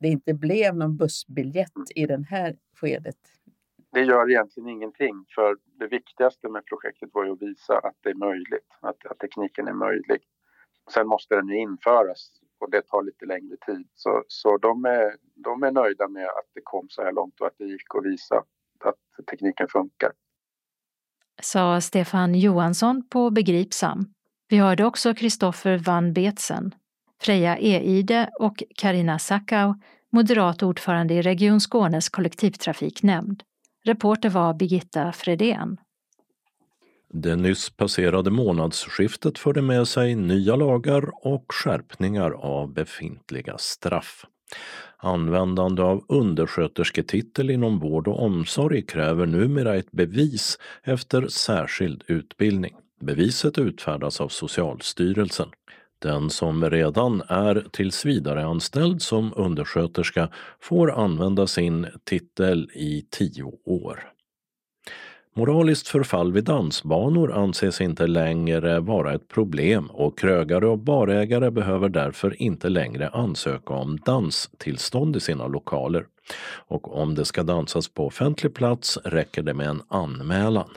det inte blev någon bussbiljett i det här skedet? Det gör egentligen ingenting, för det viktigaste med projektet var ju att visa att det är möjligt, att, att tekniken är möjlig. Sen måste den ju införas och det tar lite längre tid. Så, så de, är, de är nöjda med att det kom så här långt och att det gick att visa att tekniken funkar. Sa Stefan Johansson på Begripsam. Vi hörde också Kristoffer van Betsen, Freja Eide och Karina Sackau, moderat ordförande i Region Skånes kollektivtrafiknämnd. Reporter var Birgitta Fredén. Det nyss passerade månadsskiftet förde med sig nya lagar och skärpningar av befintliga straff. Användande av underskötersketitel inom vård och omsorg kräver numera ett bevis efter särskild utbildning. Beviset utfärdas av Socialstyrelsen. Den som redan är tillsvidareanställd som undersköterska får använda sin titel i tio år. Moraliskt förfall vid dansbanor anses inte längre vara ett problem och krögare och barägare behöver därför inte längre ansöka om danstillstånd i sina lokaler. Och om det ska dansas på offentlig plats räcker det med en anmälan.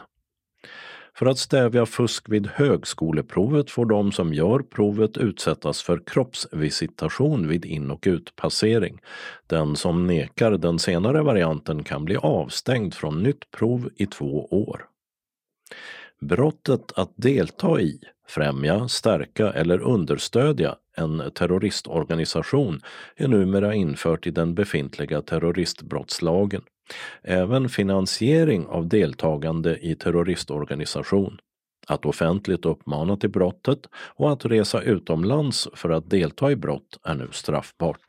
För att stävja fusk vid högskoleprovet får de som gör provet utsättas för kroppsvisitation vid in och utpassering. Den som nekar den senare varianten kan bli avstängd från nytt prov i två år. Brottet att delta i, främja, stärka eller understödja en terroristorganisation är numera infört i den befintliga terroristbrottslagen. Även finansiering av deltagande i terroristorganisation, att offentligt uppmana till brottet och att resa utomlands för att delta i brott är nu straffbart.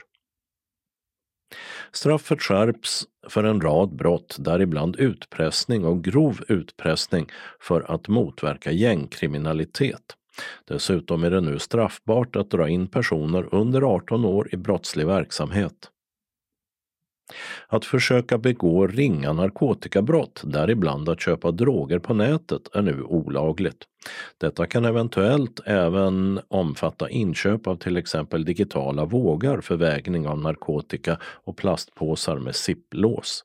Straffet skärps för en rad brott, däribland utpressning och grov utpressning för att motverka gängkriminalitet. Dessutom är det nu straffbart att dra in personer under 18 år i brottslig verksamhet. Att försöka begå ringa narkotikabrott, däribland att köpa droger på nätet, är nu olagligt. Detta kan eventuellt även omfatta inköp av till exempel digitala vågar för vägning av narkotika och plastpåsar med sipplås.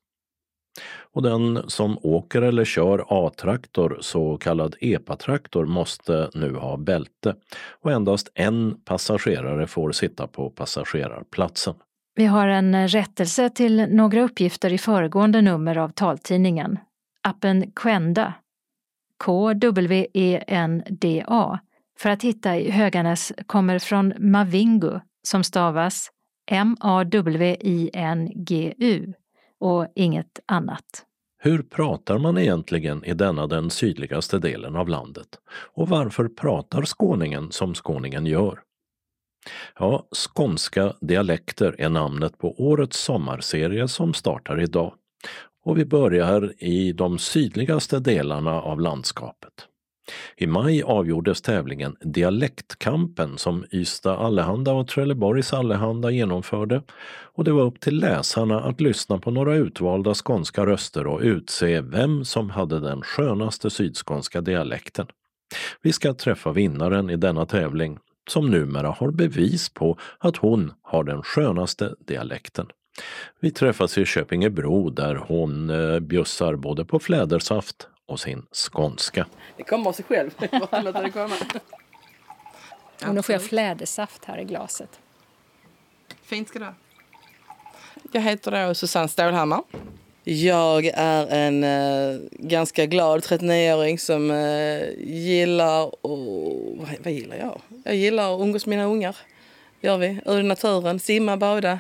Och den som åker eller kör A-traktor, så kallad EPA-traktor, måste nu ha bälte och endast en passagerare får sitta på passagerarplatsen. Vi har en eh, rättelse till några uppgifter i föregående nummer av taltidningen. Appen Quenda, K-W-E-N-D-A, för att hitta i Höganäs kommer från Mavingu som stavas M-A-W-I-N-G-U och inget annat. Hur pratar man egentligen i denna den sydligaste delen av landet? Och varför pratar skåningen som skåningen gör? Ja, Skånska dialekter är namnet på årets sommarserie som startar idag. Och vi börjar i de sydligaste delarna av landskapet. I maj avgjordes tävlingen Dialektkampen som Ystad Allehanda och Trelleborgs Allehanda genomförde och det var upp till läsarna att lyssna på några utvalda skånska röster och utse vem som hade den skönaste sydskånska dialekten. Vi ska träffa vinnaren i denna tävling som numera har bevis på att hon har den skönaste dialekten. Vi träffas i Köpingebro där hon eh, bjussar både på flädersaft och sin skånska. Det kommer av sig själv. Och nu får jag flädersaft här i glaset. Fint ska du ha. Jag heter då Susanne Stålhammar. Jag är en eh, ganska glad 39-åring som eh, gillar och vad, vad gillar jag? Jag gillar att umgås med mina ungar. Gör vi. Ur naturen, simma, bada.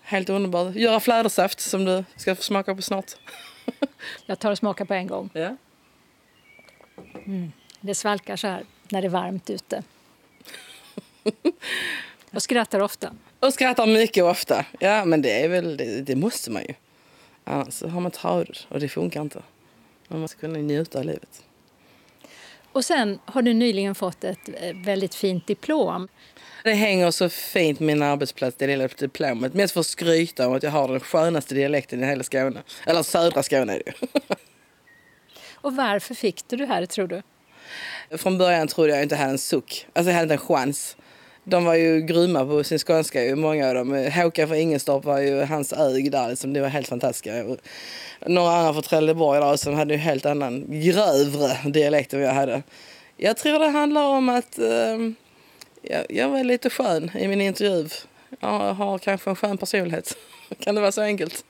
Helt underbart. Göra flädersaft som du ska få smaka på snart. Jag tar och smakar på en gång. Ja. Mm. Det svalkar så här när det är varmt ute. Och skrattar ofta. Och skrattar mycket ofta. Ja, men det är väl, det, det måste man ju. Annars har man trader och det funkar inte. Man måste kunna njuta av livet. Och sen har du nyligen fått ett eh, väldigt fint diplom. Det hänger så fint min arbetsplats, det lilla diplomet. Mest för att skryta om att jag har den skönaste dialekten i hela Skåne. Eller södra Skåne är det. Och varför fick du det här, tror du? Från början trodde jag inte jag hade en suck. Alltså jag hade inte en chans. De var ju grymma på sin skånska, ju, många av dem. Håkan från Ingestorp var ju hans ög där, liksom. det var helt fantastiska. Och några andra från Trelleborg där som hade ju helt annan, grövre dialekt än jag hade. Jag tror det handlar om att eh, jag, jag var lite skön i min intervju. Jag har kanske en skön personlighet. kan det vara så enkelt?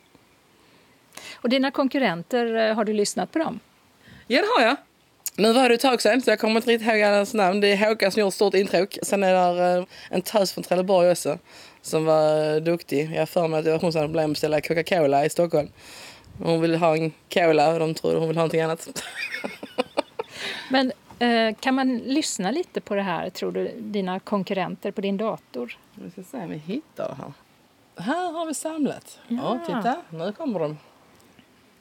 Och dina konkurrenter, eh, har du lyssnat på dem? Ja, det har jag. Nu var det ett tag sedan så jag kommer inte riktigt ihåg allas namn. Det är Håkan som gjort stort intråk. Sen är det en tös från Trelleborg också som var duktig. Jag har för mig att det var hon som hade problem att beställa Coca-Cola i Stockholm. Hon ville ha en cola och de trodde hon ville ha någonting annat. Men eh, kan man lyssna lite på det här, tror du, dina konkurrenter på din dator? Vi ska se om vi hittar det här. Här har vi samlat. Ja. ja, titta, nu kommer de.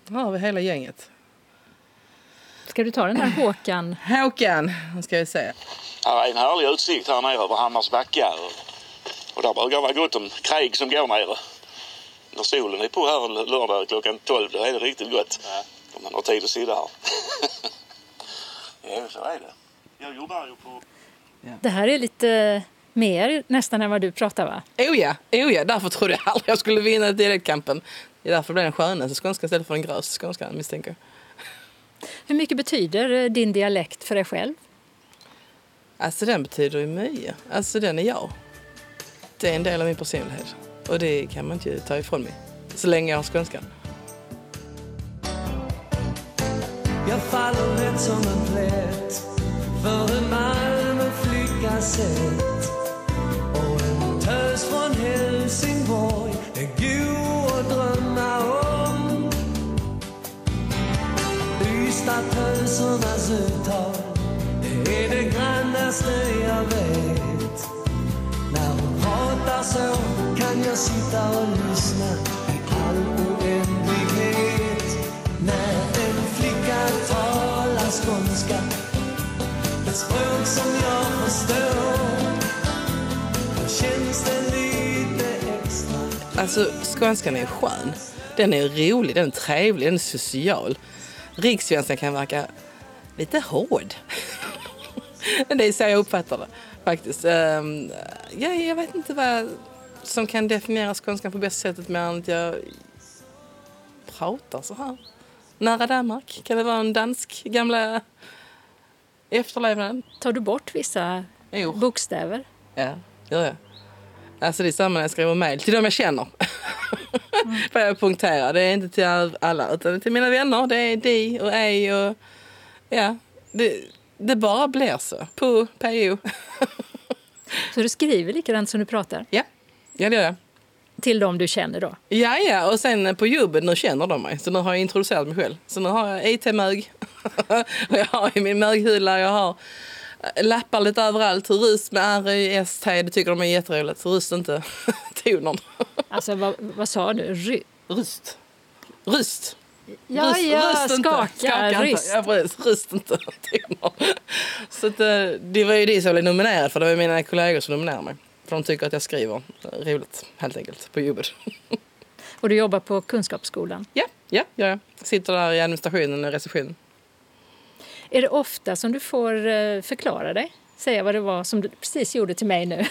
Här har vi hela gänget. Ska du ta den där Håkan? Håkan, ska vi se. Här är en härlig utsikt här nere över Hammars backar. Och där brukar vara gott om kräg som går nere. När solen är på här en lördag klockan 12 då är det riktigt gott. Ja. Om man har tid att sitta här. ja, så är det. Jag jobbar ju på... Ja. Det här är lite mer nästan än vad du pratar va? Oh ja, oh ja. därför trodde jag aldrig jag skulle vinna dialektkampen. Det är därför blev den skönaste skånska istället för den grövsta skånskan misstänker jag. Hur mycket betyder eh, din dialekt för dig själv? Alltså den betyder ju mycket. Alltså den är jag. Det är en del av min personlighet. Och det kan man inte ta ifrån mig. Så länge jag har skånskan. Jag faller lätt som en plätt för en Malmöflickas sätt Ystadtösernas uttal det är det grannaste jag vet När hon pratar så kan jag sitta och lyssna i all oändlighet När en flicka talar skånska ett språk som jag förstår då känns det lite extra Alltså skånskan är skön. Den är rolig, den är trevlig, den är social. Rikssvenskan kan verka lite hård. det är så jag uppfattar det faktiskt. Um, ja, jag vet inte vad som kan definiera skånskan på bästa sättet mer än att jag pratar så här. Nära Danmark. Kan det vara en dansk gamla efterlevnaden? Tar du bort vissa jo. bokstäver? Ja, gör jag. Alltså det är samma när jag skriver mejl till de jag känner. Mm. Får jag punktera. Det är inte till alla utan till mina vänner. Det är de och ej och ja. Det, det bara blir så. På PO. så du skriver likadant som du pratar? Ja, ja det gör jag. Till de du känner då? Ja, ja. Och sen på jobbet, nu känner de mig. Så nu har jag introducerat mig själv. Så nu har jag IT-mög. och jag har i min möghylla, jag har lappar lite överallt. Rust med R-I-S-T, det tycker de är jätteroligt. Rust inte tonen. alltså vad, vad sa du? Ry rust. Rust. Ja, rust, ja, rust skaka, skaka rust. Ja, precis. Rust inte. Så att, eh, det var ju det som blev nominerad för. Det var mina kollegor som nominerade mig. För de tycker att jag skriver roligt, helt enkelt, på jobbet. Och du jobbar på Kunskapsskolan? Ja, ja, ja. jag sitter där i administrationen och receptionen. Är det ofta som du får eh, förklara dig? Säga vad det var som du precis gjorde till mig nu.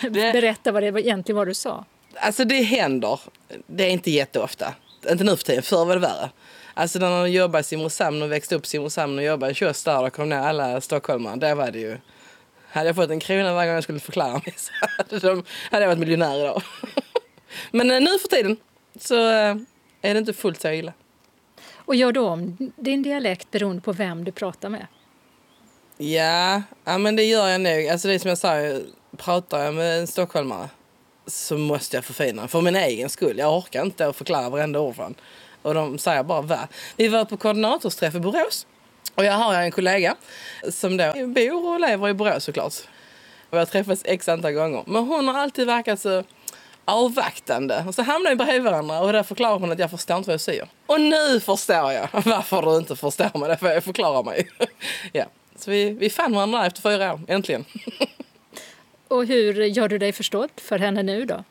Berätta vad det egentligen var du sa. Alltså det händer. Det är inte jätteofta. Inte nu för tiden, förr var det värre. Alltså när jag jobbade i Simrishamn och växte upp i Simrishamn och jobbade i kiosk där och kom ner alla stockholmare. Där var det ju... Hade jag fått en krona varje gång jag skulle förklara mig så hade, de, hade jag varit miljonär idag. Men eh, nu för tiden så eh, är det inte fullt så illa. Och gör du om din dialekt beroende på vem du pratar med? Ja, ja men det gör jag nog. Alltså det som jag sa, pratar jag med en stockholmare så måste jag förfina för min egen skull. Jag orkar inte att förklara varenda ord för Och de säger bara va. Vi var på koordinatorsträff i Borås. Och jag har en kollega som då bor och lever i Borås såklart. Och vi har träffats x antal gånger. Men hon har alltid verkat så avvaktande. Och så hamnar vi bredvid varandra och där förklarar hon att jag förstår inte vad jag säger. Och nu förstår jag varför du inte förstår mig. Därför jag förklarar mig. ja. Så vi, vi fann varandra efter fyra år, äntligen. och hur gör du dig förstådd för henne nu då?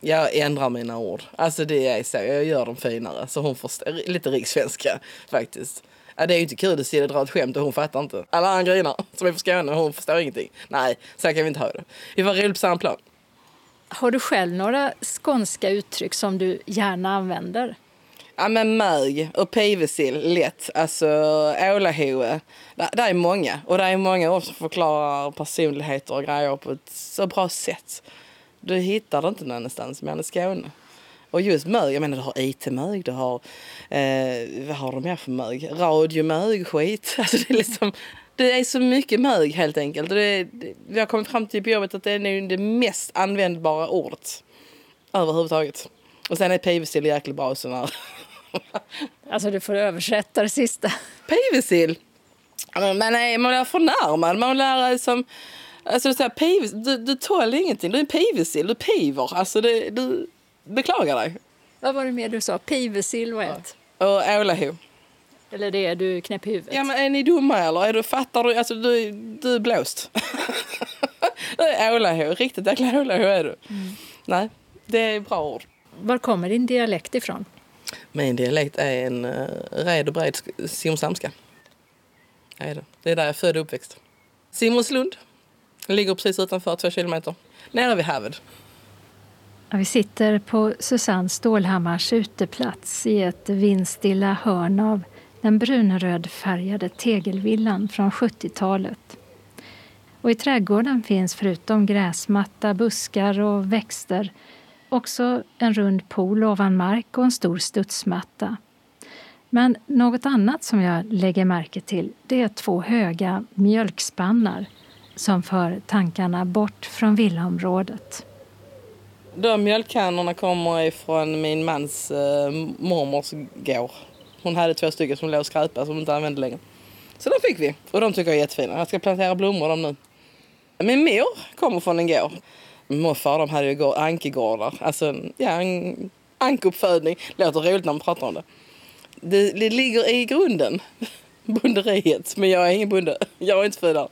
Jag ändrar mina ord. Alltså det är så, jag gör dem finare. Så hon förstår, lite rikssvenska faktiskt. Ja, det är ju inte kul att se det dra ett skämt och hon fattar inte. Alla andra grinar som är från Skåne och hon förstår ingenting. Nej, så kan vi inte ha det. Vi var roligt på samma plan. Har du själv några skånska uttryck som du gärna använder? Ja men mög och pivesill, lätt. Alltså ålahoe. Det är många. Och det är många ord som förklarar personligheter och grejer på ett så bra sätt. Du hittar det inte någon annanstans mer än i Skåne. Och just mög, jag menar du har IT-mög, du har, eh, vad har de mer för mög? Radiomög, skit. Alltså det är liksom, det är så mycket mög helt enkelt. Det, det, vi har kommit fram till på jobbet att det är nu det mest användbara ordet överhuvudtaget. Och sen är pivesill jäkligt bra sån här. Alltså du får översätta det sista. Pivesill? Man, är, man blir förnärmad. Man blir som... Alltså du, säger, piv, du, du tål ingenting. Du är en pivesill. Du piver. Alltså det, du beklagar dig. Vad var det mer du sa? Pivesill var ett. Och ålaho. Eller det är du knäpp i huvudet? Ja, men är ni dumma eller? Är du, fattar du? Alltså, du, du är blåst. Ålahå, riktigt jäkla ålahå är du. Mm. Nej, det är bra ord. Var kommer din dialekt ifrån? Min dialekt är en uh, red och bred simsamska. Det. är där jag är född och uppväxt. Simmerslund. Ligger precis utanför, två kilometer. Nere vid havet. Vi sitter på Susanne Stålhammars uteplats i ett vindstilla hörn av den brunrödfärgade tegelvillan från 70-talet. Och I trädgården finns förutom gräsmatta, buskar och växter också en rund pool ovan mark och en stor studsmatta. Men något annat som jag lägger märke till det är två höga mjölkspannar som för tankarna bort från villaområdet. De mjölkkannorna kommer ifrån min mans eh, mormors gård. Hon hade två stycken som låg och skräpade som hon inte använde längre. Så de fick vi och de tycker jag är jättefina. Jag ska plantera blommor dem nu. Min mor kommer från en gård. Morfar de hade ju ankegårdar. Alltså ja, en ankuppfödning. Låter roligt när man pratar om det. Det, det ligger i grunden, bonderiet. Men jag är ingen bonde. Jag är inte född där.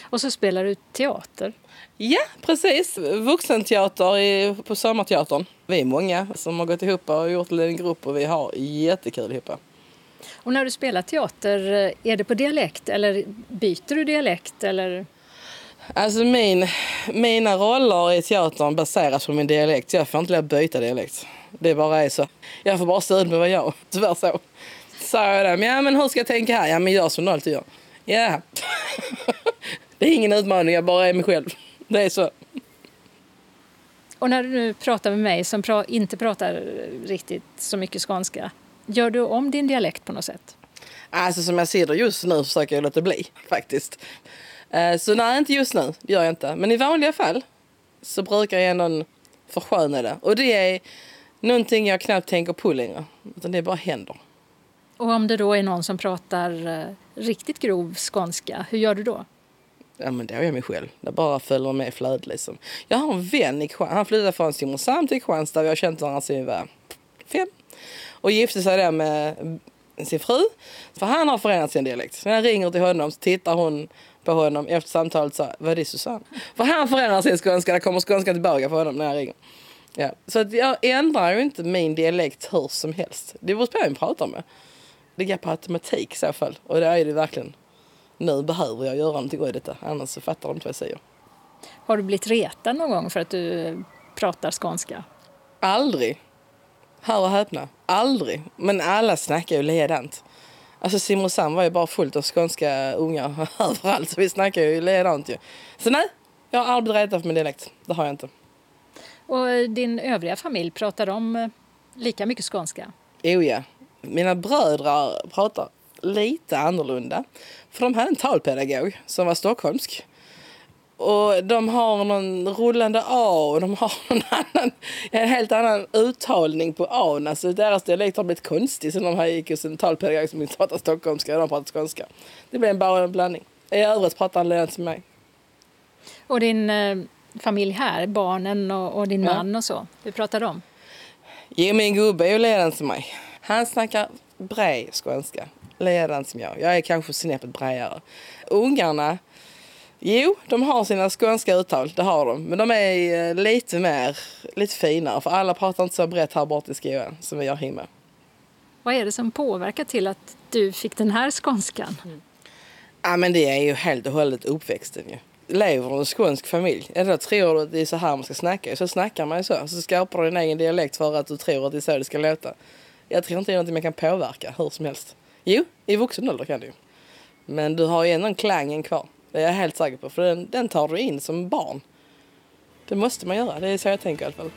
Och så spelar du teater. Ja, precis. Vuxenteater i, på Sommarteatern. Vi är många som har gått ihop och gjort en grupp och vi har jättekul ihop. Och när du spelar teater, är det på dialekt eller byter du dialekt? Eller? Alltså min, mina roller i teatern baseras på min dialekt. Jag får inte lov byta dialekt. Det bara är så. Jag får bara stå ut med vad jag Tyvärr så. Sa jag det. Men, ja, men hur ska jag tänka här? Ja, men gör som du alltid gör. Ja. det är ingen utmaning, jag bara är mig själv. Det är så. Och när du nu pratar med mig som pra inte pratar riktigt så mycket skånska, gör du om din dialekt på något sätt? Alltså som jag ser det just nu försöker jag låta bli faktiskt. Eh, så nej, inte just nu. Det gör jag inte. Men i vanliga fall så brukar jag ändå försköna det. Och det är någonting jag knappt tänker på längre. Utan det bara händer. Och om det då är någon som pratar eh, riktigt grov skånska, hur gör du då? Ja, men det är jag mig själv. Det bara följer med flödet liksom. Jag har en vän i Han flyttade från Simrishamn till Kristianstad. Vi har känt varandra sedan vi var fem. Och gifte sig där med sin fru. För han har förändrat sin dialekt. När jag ringer till honom så tittar hon på honom efter samtalet så vad är det Susanne? För han förändrar sin skånska, det kommer skånska tillbaka på honom när jag ringer. Ja. Så att jag ändrar ju inte min dialekt hur som helst. Det beror på vem jag pratar med. Det går på automatik i så fall. Och det är det verkligen. Nu behöver jag göra någonting åt detta, annars så fattar de inte vad jag säger. Har du blivit retad någon gång för att du pratar skånska? Aldrig. Hör och häpna. Aldrig. Men alla snackar ju ledant. Alltså Simrishamn var ju bara fullt av skånska ungar överallt. Så vi snackar ju ledant ju. Så nej, jag har aldrig för min dialekt. Det har jag inte. Och din övriga familj, pratar de eh, lika mycket skånska? Oh ja. Mina bröder pratar lite annorlunda. För de hade en talpedagog som var stockholmsk. Och de har någon rullande A och de har en, annan, en helt annan uttalning på A. Alltså deras dialekt har blivit konstig sen de här gick hos en talpedagog som inte pratar stockholmska och de pratar skånska. Det blev bara en blandning. I övrigt pratar han som mig. Och din eh, familj här, barnen och, och din ja. man och så, hur pratar de? Jo, min gubbe är ju ledande som mig. Han snackar bred skånska. Ledande som jag. Jag är kanske snäppet bredare. Ungarna Jo, de har sina skånska uttal, det har de. Men de är eh, lite mer, lite finare. För alla pratar inte så brett här borta i skolan som vi gör hemma. Vad är det som påverkar till att du fick den här skånskan? Mm. Ja, men det är ju helt och hållet uppväxten ju. Lever du i en skånsk familj, då tror du att det är så här man ska snacka. Så snackar man ju så. Så skapar du din egen dialekt för att du tror att det är så det ska låta. Jag tror inte det är något man kan påverka hur som helst. Jo, i vuxen ålder kan du ju. Men du har ju ändå en klangen kvar. Det är jag helt säker på. För den, den tar du in som barn. Det måste man göra. Det är så jag tänker i alla fall.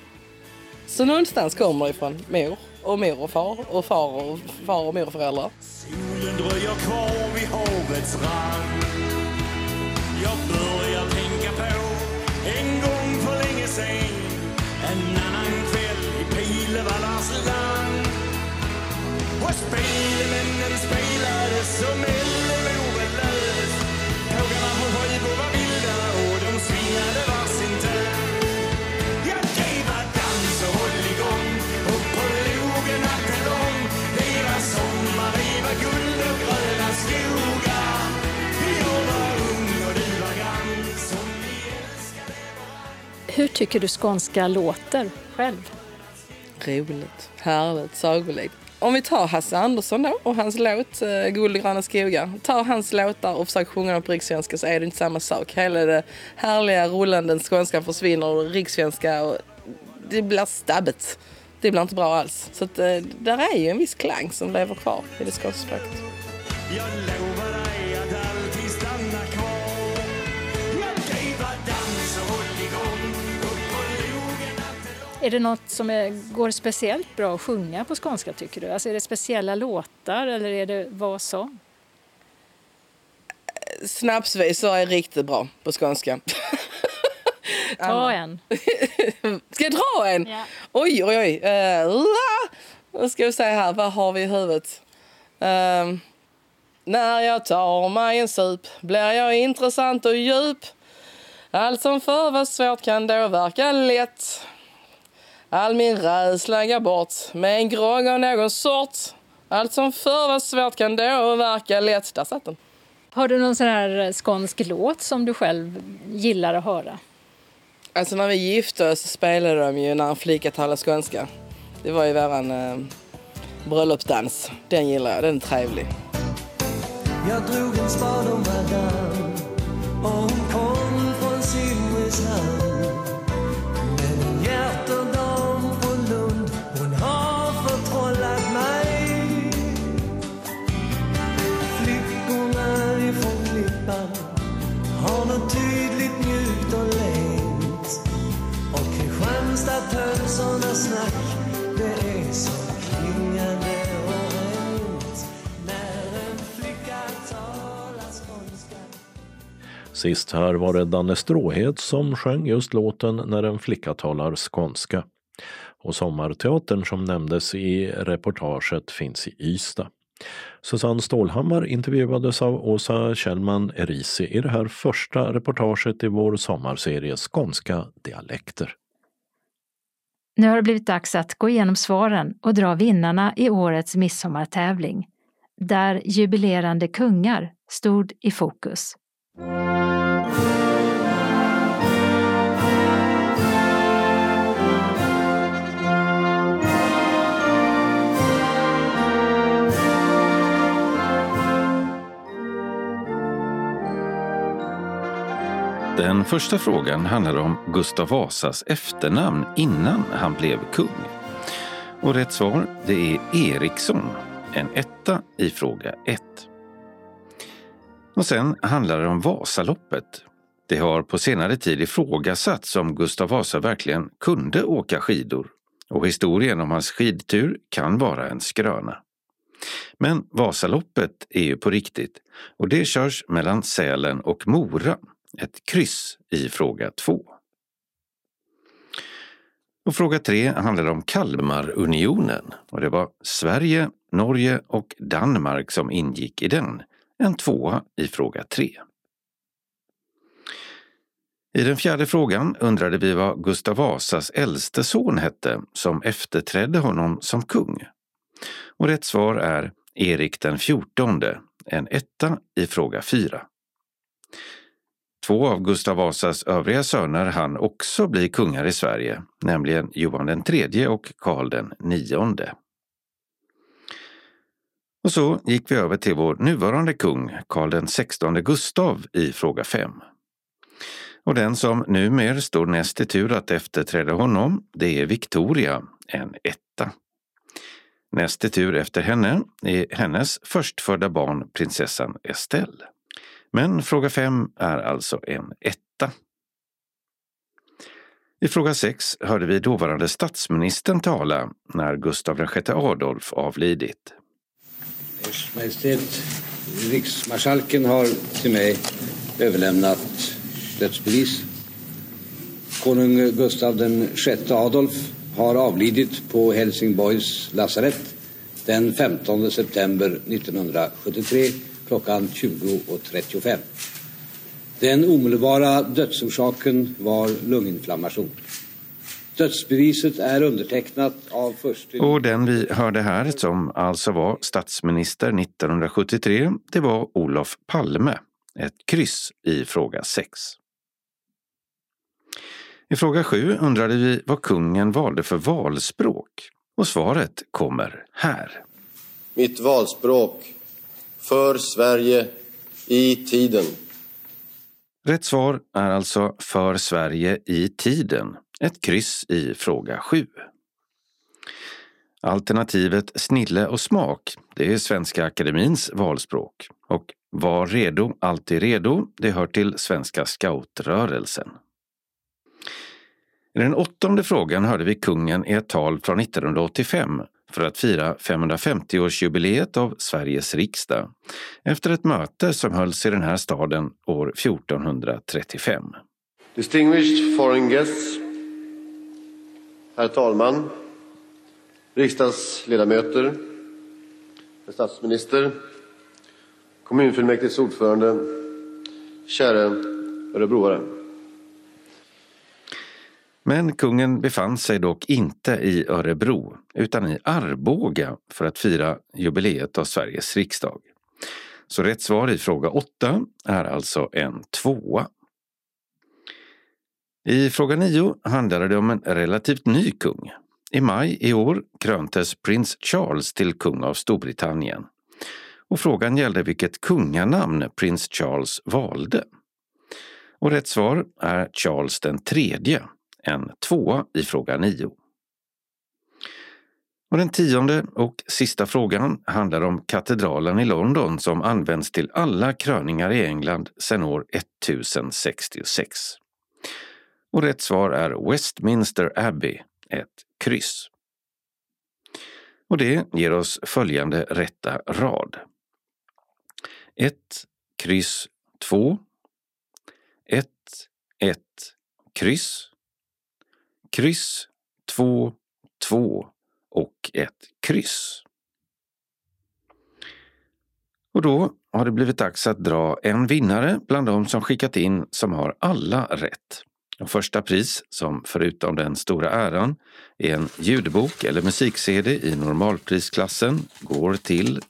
Så någonstans kommer det ifrån mor och mor och far och far och far och mor och föräldrar. Solen dröjer kvar vid havets rand. Jag börjar tänka på en gång för länge sen en annan kväll i Pilevallas land. Och spelmännen spelade som Hur tycker du skånska låter själv? Roligt, härligt, sagolikt. Om vi tar Hasse Andersson då och hans låt eh, Guld och gröna skogar. Ta hans låtar och försök sjunga dem på rikssvenska så är det inte samma sak. Hela det härliga rullande skånska försvinner och rikssvenska och det blir stabbigt. Det blir inte bra alls. Så att, eh, där är ju en viss klang som lever kvar i det skånska språket. Är det något som är, går speciellt bra att sjunga på skånska tycker du? Alltså är det speciella låtar eller är det vad som? Snapsvisor är riktigt bra på skånska. Ta en. ska jag dra en? Ja. Oj, oj, oj. Uh, vad ska vi säga här? Vad har vi i huvudet? Uh, när jag tar mig en sup blir jag intressant och djup. Allt som förr var svårt kan då verka lätt. All min rädsla går bort med en grogg av någon sort. Allt som förr var svårt kan då verka lätt. Där satt den. Har du någon sån här skånsk låt som du själv gillar att höra? Alltså när vi gifte oss spelade de ju När en flicka talar skånska. Det var ju våran eh, bröllopsdans. Den gillar jag, den är trevlig. Jag drog en spade om madame och hon kom såna snack, det är så klingande och rent. När en flicka talar skånska Sist här var det Danne Stråhed som sjöng just låten När en flicka talar skånska. Och Sommarteatern som nämndes i reportaget finns i Ystad. Susanne Stålhammar intervjuades av Åsa Kjellman Erisi i det här första reportaget i vår sommarserie Skånska dialekter. Nu har det blivit dags att gå igenom svaren och dra vinnarna i årets midsommartävling, där jubilerande kungar stod i fokus. Den första frågan handlar om Gustav Vasas efternamn innan han blev kung. Och rätt svar det är Eriksson, en etta i fråga 1. Och sen handlar det om Vasaloppet. Det har på senare tid ifrågasatts om Gustav Vasa verkligen kunde åka skidor och historien om hans skidtur kan vara en skröna. Men Vasaloppet är ju på riktigt och det körs mellan Sälen och Mora ett kryss i fråga 2. Och fråga 3 handlar om Kalmarunionen och det var Sverige, Norge och Danmark som ingick i den. En tvåa i fråga 3. I den fjärde frågan undrade vi vad Gustav Vasas äldste son hette som efterträdde honom som kung. Och rätt svar är Erik den fjortonde, en etta i fråga 4. Två av Gustav Vasas övriga söner hann också bli kungar i Sverige, nämligen Johan den tredje och Karl den nionde. Och så gick vi över till vår nuvarande kung, Karl den sextonde Gustav, i fråga 5. Och den som numer står näst i tur att efterträda honom, det är Victoria, en etta. Näst i tur efter henne är hennes förstfödda barn prinsessan Estelle. Men fråga 5 är alltså en etta. I fråga 6 hörde vi dåvarande statsministern tala när Gustav VI Adolf avlidit. Ers Majestät, riksmarskalken har till mig överlämnat dödsbevis. Konung Gustav VI Adolf har avlidit på Helsingborgs lasarett den 15 september 1973 klockan 20.35. Den omedelbara dödsorsaken var lunginflammation. Dödsbeviset är undertecknat av förste... Och den vi hörde här, som alltså var statsminister 1973, det var Olof Palme. Ett kryss i fråga 6. I fråga 7 undrade vi vad kungen valde för valspråk. Och svaret kommer här. Mitt valspråk för Sverige i tiden. Rätt svar är alltså för Sverige i tiden. Ett kryss i fråga 7. Alternativet snille och smak, det är Svenska Akademins valspråk. Och var redo, alltid redo, det hör till Svenska scoutrörelsen. I den åttonde frågan hörde vi kungen i ett tal från 1985 för att fira 550-årsjubileet av Sveriges riksdag efter ett möte som hölls i den här staden år 1435. Distinguished foreign guests. Herr talman. Riksdagsledamöter. Herr statsminister. Kommunfullmäktiges ordförande. Kära örebroare. Men kungen befann sig dock inte i Örebro utan i Arboga för att fira jubileet av Sveriges riksdag. Så rätt svar i fråga 8 är alltså en tvåa. I fråga 9 handlade det om en relativt ny kung. I maj i år kröntes prins Charles till kung av Storbritannien. Och frågan gällde vilket kunganamn prins Charles valde. Och rätt svar är Charles den tredje, en tvåa i fråga 9. Och den tionde och sista frågan handlar om katedralen i London som används till alla kröningar i England sedan år 1066. Och rätt svar är Westminster Abbey, ett kryss. Och det ger oss följande rätta rad. 1, kryss 2, 1, 1, kryss, kryss 2, 2 och ett kryss. Och då har det blivit dags att dra en vinnare bland de som skickat in som har alla rätt. Och första pris, som förutom den stora äran är en ljudbok eller musik-CD i normalprisklassen, går till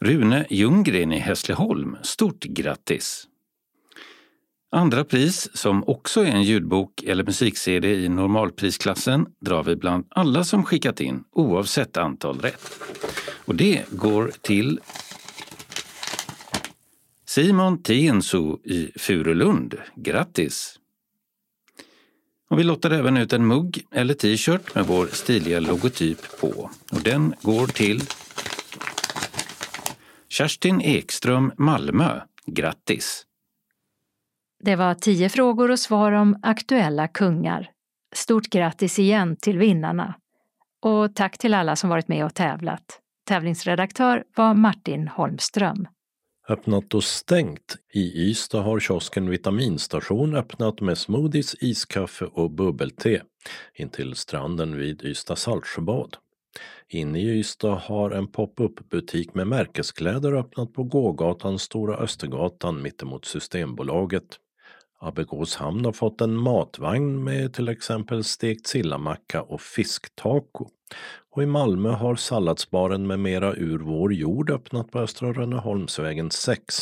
Rune Ljunggren i Hässleholm. Stort grattis! Andra pris, som också är en ljudbok eller musik-CD i normalprisklassen, drar vi bland alla som skickat in, oavsett antal rätt. Och det går till Simon Tienso i Furulund. Grattis! Och vi lottar även ut en mugg eller t-shirt med vår stiliga logotyp på. Och den går till Kerstin Ekström, Malmö. Grattis! Det var tio frågor och svar om aktuella kungar. Stort grattis igen till vinnarna. Och tack till alla som varit med och tävlat. Tävlingsredaktör var Martin Holmström. Öppnat och stängt. I Ystad har kiosken Vitaminstation öppnat med smoothies, iskaffe och bubbelte intill stranden vid Ystad Saltsjöbad. Inne i Ystad har en pop-up butik med märkeskläder öppnat på gågatan Stora Östergatan mittemot Systembolaget. Abbegås hamn har fått en matvagn med till exempel stekt sillamacka och fisktaco. Och i Malmö har salladsbaren med mera ur vår jord öppnat på Östra Rönneholmsvägen 6.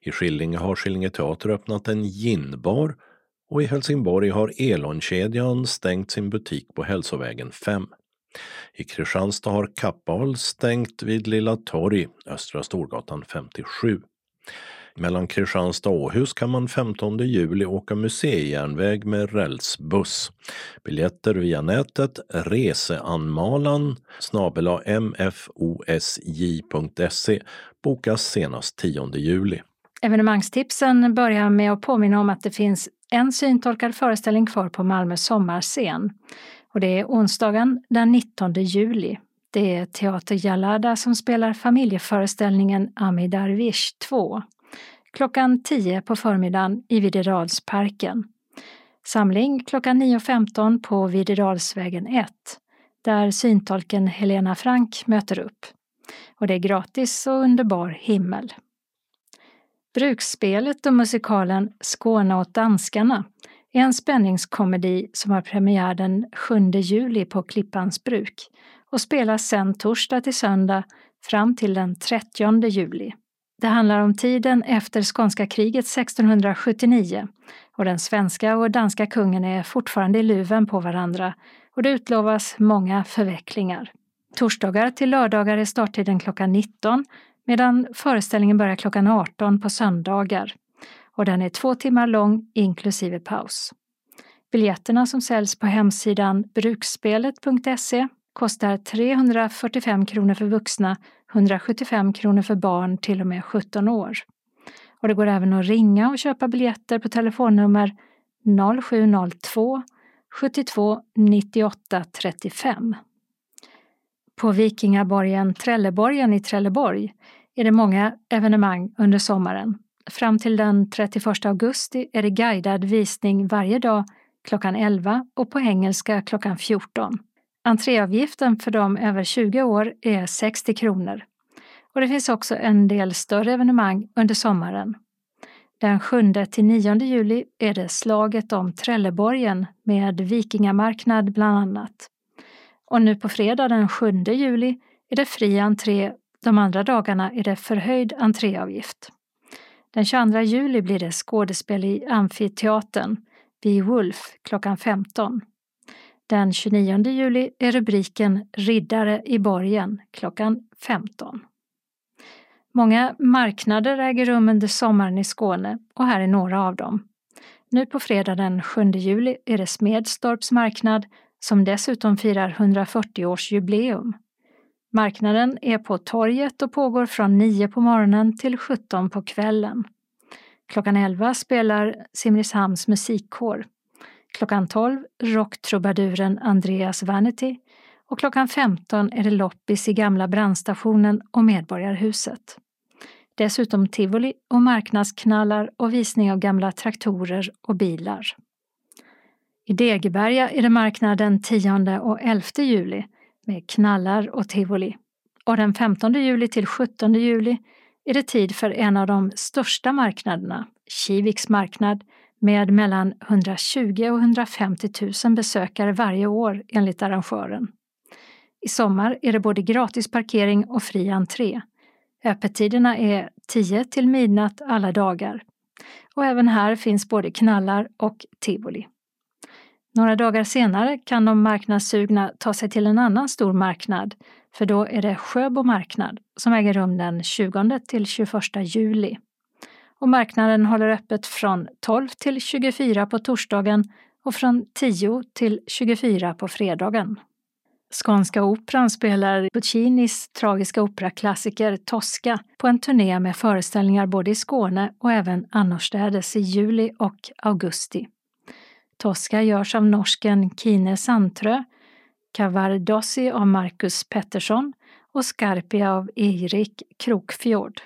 I Skillinge har Skillinge Teater öppnat en ginbar och i Helsingborg har Elonkedjan stängt sin butik på Hälsovägen 5. I Kristianstad har Kappahl stängt vid Lilla Torg, Östra Storgatan 57. Mellan Kristianstad och Åhus kan man 15 juli åka museijärnväg med rälsbuss. Biljetter via nätet reseanmalan snabel mfosj.se bokas senast 10 juli. Evenemangstipsen börjar med att påminna om att det finns en syntolkad föreställning kvar på Malmö sommarscen. Och det är onsdagen den 19 juli. Det är Teater Jalada som spelar familjeföreställningen Ami Darwish 2 klockan 10 på förmiddagen i Videdalsparken. Samling klockan 9.15 på Videdalsvägen 1 där syntolken Helena Frank möter upp. Och det är gratis och underbar himmel. Bruksspelet och musikalen Skåne åt danskarna är en spänningskomedi som har premiär den 7 juli på Klippans bruk och spelas sen torsdag till söndag fram till den 30 juli. Det handlar om tiden efter skånska kriget 1679 och den svenska och danska kungen är fortfarande i luven på varandra och det utlovas många förvecklingar. Torsdagar till lördagar är starttiden klockan 19 medan föreställningen börjar klockan 18 på söndagar och den är två timmar lång inklusive paus. Biljetterna som säljs på hemsidan bruksspelet.se kostar 345 kronor för vuxna 175 kronor för barn till och med 17 år. Och det går även att ringa och köpa biljetter på telefonnummer 0702 72 98 35. På Vikingaborgen Trelleborgen i Trelleborg är det många evenemang under sommaren. Fram till den 31 augusti är det guidad visning varje dag klockan 11 och på engelska klockan 14. Entréavgiften för de över 20 år är 60 kronor. Och det finns också en del större evenemang under sommaren. Den 7 till 9 juli är det slaget om Trelleborgen med vikingamarknad bland annat. Och nu på fredag den 7 juli är det fri entré, de andra dagarna är det förhöjd entréavgift. Den 22 juli blir det skådespel i Amfiteatern, vid Wolf klockan 15. Den 29 juli är rubriken Riddare i borgen klockan 15. Många marknader äger rum under sommaren i Skåne och här är några av dem. Nu på fredag den 7 juli är det Smedstorps marknad som dessutom firar 140-årsjubileum. Marknaden är på torget och pågår från 9 på morgonen till 17 på kvällen. Klockan 11 spelar Simrishamns musikkår. Klockan 12 rocktrubaduren Andreas Vanity och klockan 15 är det loppis i gamla brandstationen och Medborgarhuset. Dessutom tivoli och marknadsknallar och visning av gamla traktorer och bilar. I Degeberga är det marknad den 10 och 11 juli med knallar och tivoli. Och den 15 juli till 17 juli är det tid för en av de största marknaderna, Kiviks marknad, med mellan 120 och 150 000 besökare varje år enligt arrangören. I sommar är det både gratis parkering och fri entré. Öppettiderna är 10 till midnatt alla dagar. Och även här finns både knallar och tivoli. Några dagar senare kan de marknadssugna ta sig till en annan stor marknad, för då är det Sjöbo marknad som äger rum den 20 till 21 juli. Och marknaden håller öppet från 12 till 24 på torsdagen och från 10 till 24 på fredagen. Skånska Operan spelar Puccinis tragiska operaklassiker Tosca på en turné med föreställningar både i Skåne och även annorstädes i juli och augusti. Tosca görs av norsken Kine Sandtrö, Cavardossi av Marcus Pettersson och Scarpia av Erik Krokfjord.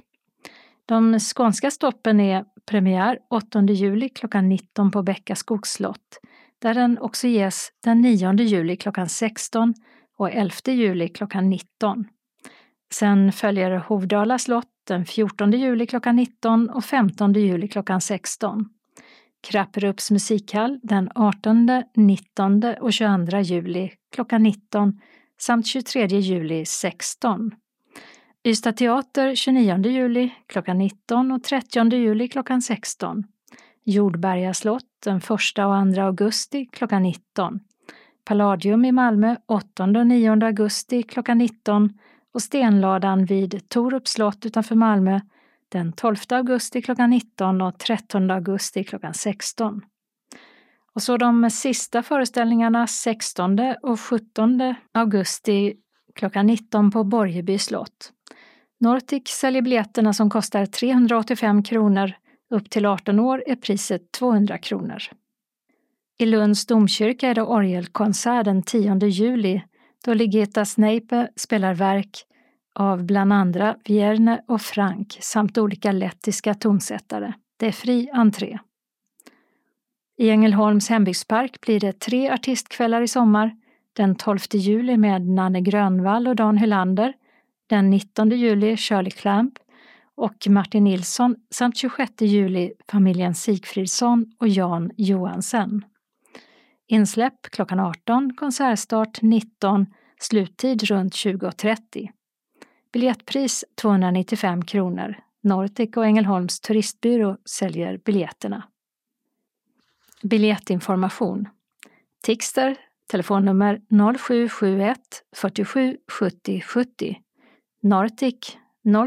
De skånska stoppen är premiär 8 juli klockan 19 på Bäcka skogsslott, där den också ges den 9 juli klockan 16 och 11 juli klockan 19. Sen följer Hovdala slott den 14 juli klockan 19 och 15 juli klockan 16. Krapperups musikhall den 18, 19 och 22 juli klockan 19 samt 23 juli 16. Ystad teater 29 juli klockan 19 och 30 juli klockan 16. Jordberga slott den 1 och 2 augusti klockan 19. Palladium i Malmö 8 och 9 augusti klockan 19 och Stenladan vid Torups slott utanför Malmö den 12 augusti klockan 19 och 13 augusti klockan 16. Och så de sista föreställningarna 16 och 17 augusti klockan 19 på Borgeby slott. Nortic säljer biljetterna som kostar 385 kronor. Upp till 18 år är priset 200 kronor. I Lunds domkyrka är det orgelkonsert den 10 juli då Ligeta Sneipe spelar verk av bland andra Vierne och Frank samt olika lettiska tonsättare. Det är fri entré. I Ängelholms hembygdspark blir det tre artistkvällar i sommar. Den 12 juli med Nanne Grönvall och Dan Hylander. Den 19 juli Shirley Clamp och Martin Nilsson samt 26 juli familjen Sigfridsson och Jan Johansen. Insläpp klockan 18, konsertstart 19, sluttid runt 20.30. Biljettpris 295 kronor. Nortic och Ängelholms turistbyrå säljer biljetterna. Biljettinformation. Tixter telefonnummer 0771 47 70 70. Nortic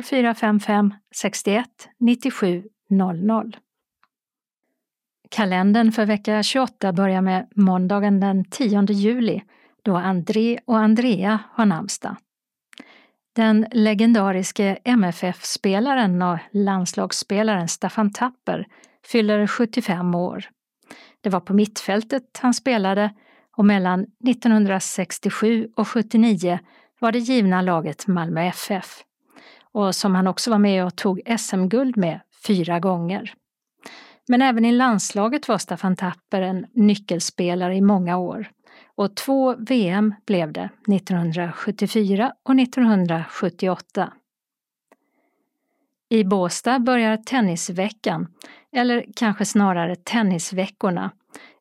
0455 61 97 00. Kalendern för vecka 28 börjar med måndagen den 10 juli då André och Andrea har namnsdag. Den legendariske MFF-spelaren och landslagsspelaren Staffan Tapper fyller 75 år. Det var på mittfältet han spelade och mellan 1967 och 79 var det givna laget Malmö FF. Och som han också var med och tog SM-guld med fyra gånger. Men även i landslaget var Staffan Tapper en nyckelspelare i många år. Och två VM blev det, 1974 och 1978. I Båstad börjar tennisveckan, eller kanske snarare tennisveckorna,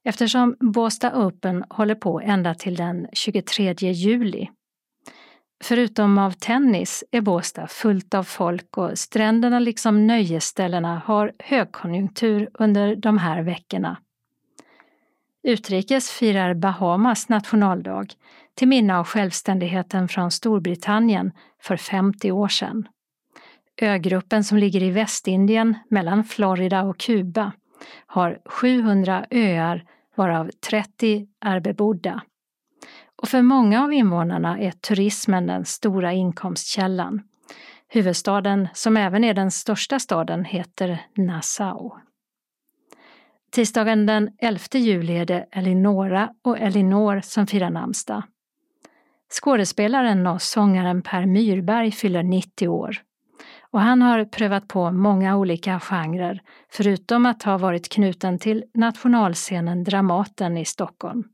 eftersom Båstad Open håller på ända till den 23 juli. Förutom av tennis är Båstad fullt av folk och stränderna liksom nöjesställena har högkonjunktur under de här veckorna. Utrikes firar Bahamas nationaldag till minne av självständigheten från Storbritannien för 50 år sedan. Ögruppen som ligger i Västindien mellan Florida och Kuba har 700 öar varav 30 är bebodda. Och för många av invånarna är turismen den stora inkomstkällan. Huvudstaden, som även är den största staden, heter Nassau. Tisdagen den 11 juli är det Elinora och Elinor som firar namnsdag. Skådespelaren och sångaren Per Myrberg fyller 90 år. Och han har prövat på många olika genrer, förutom att ha varit knuten till nationalscenen Dramaten i Stockholm.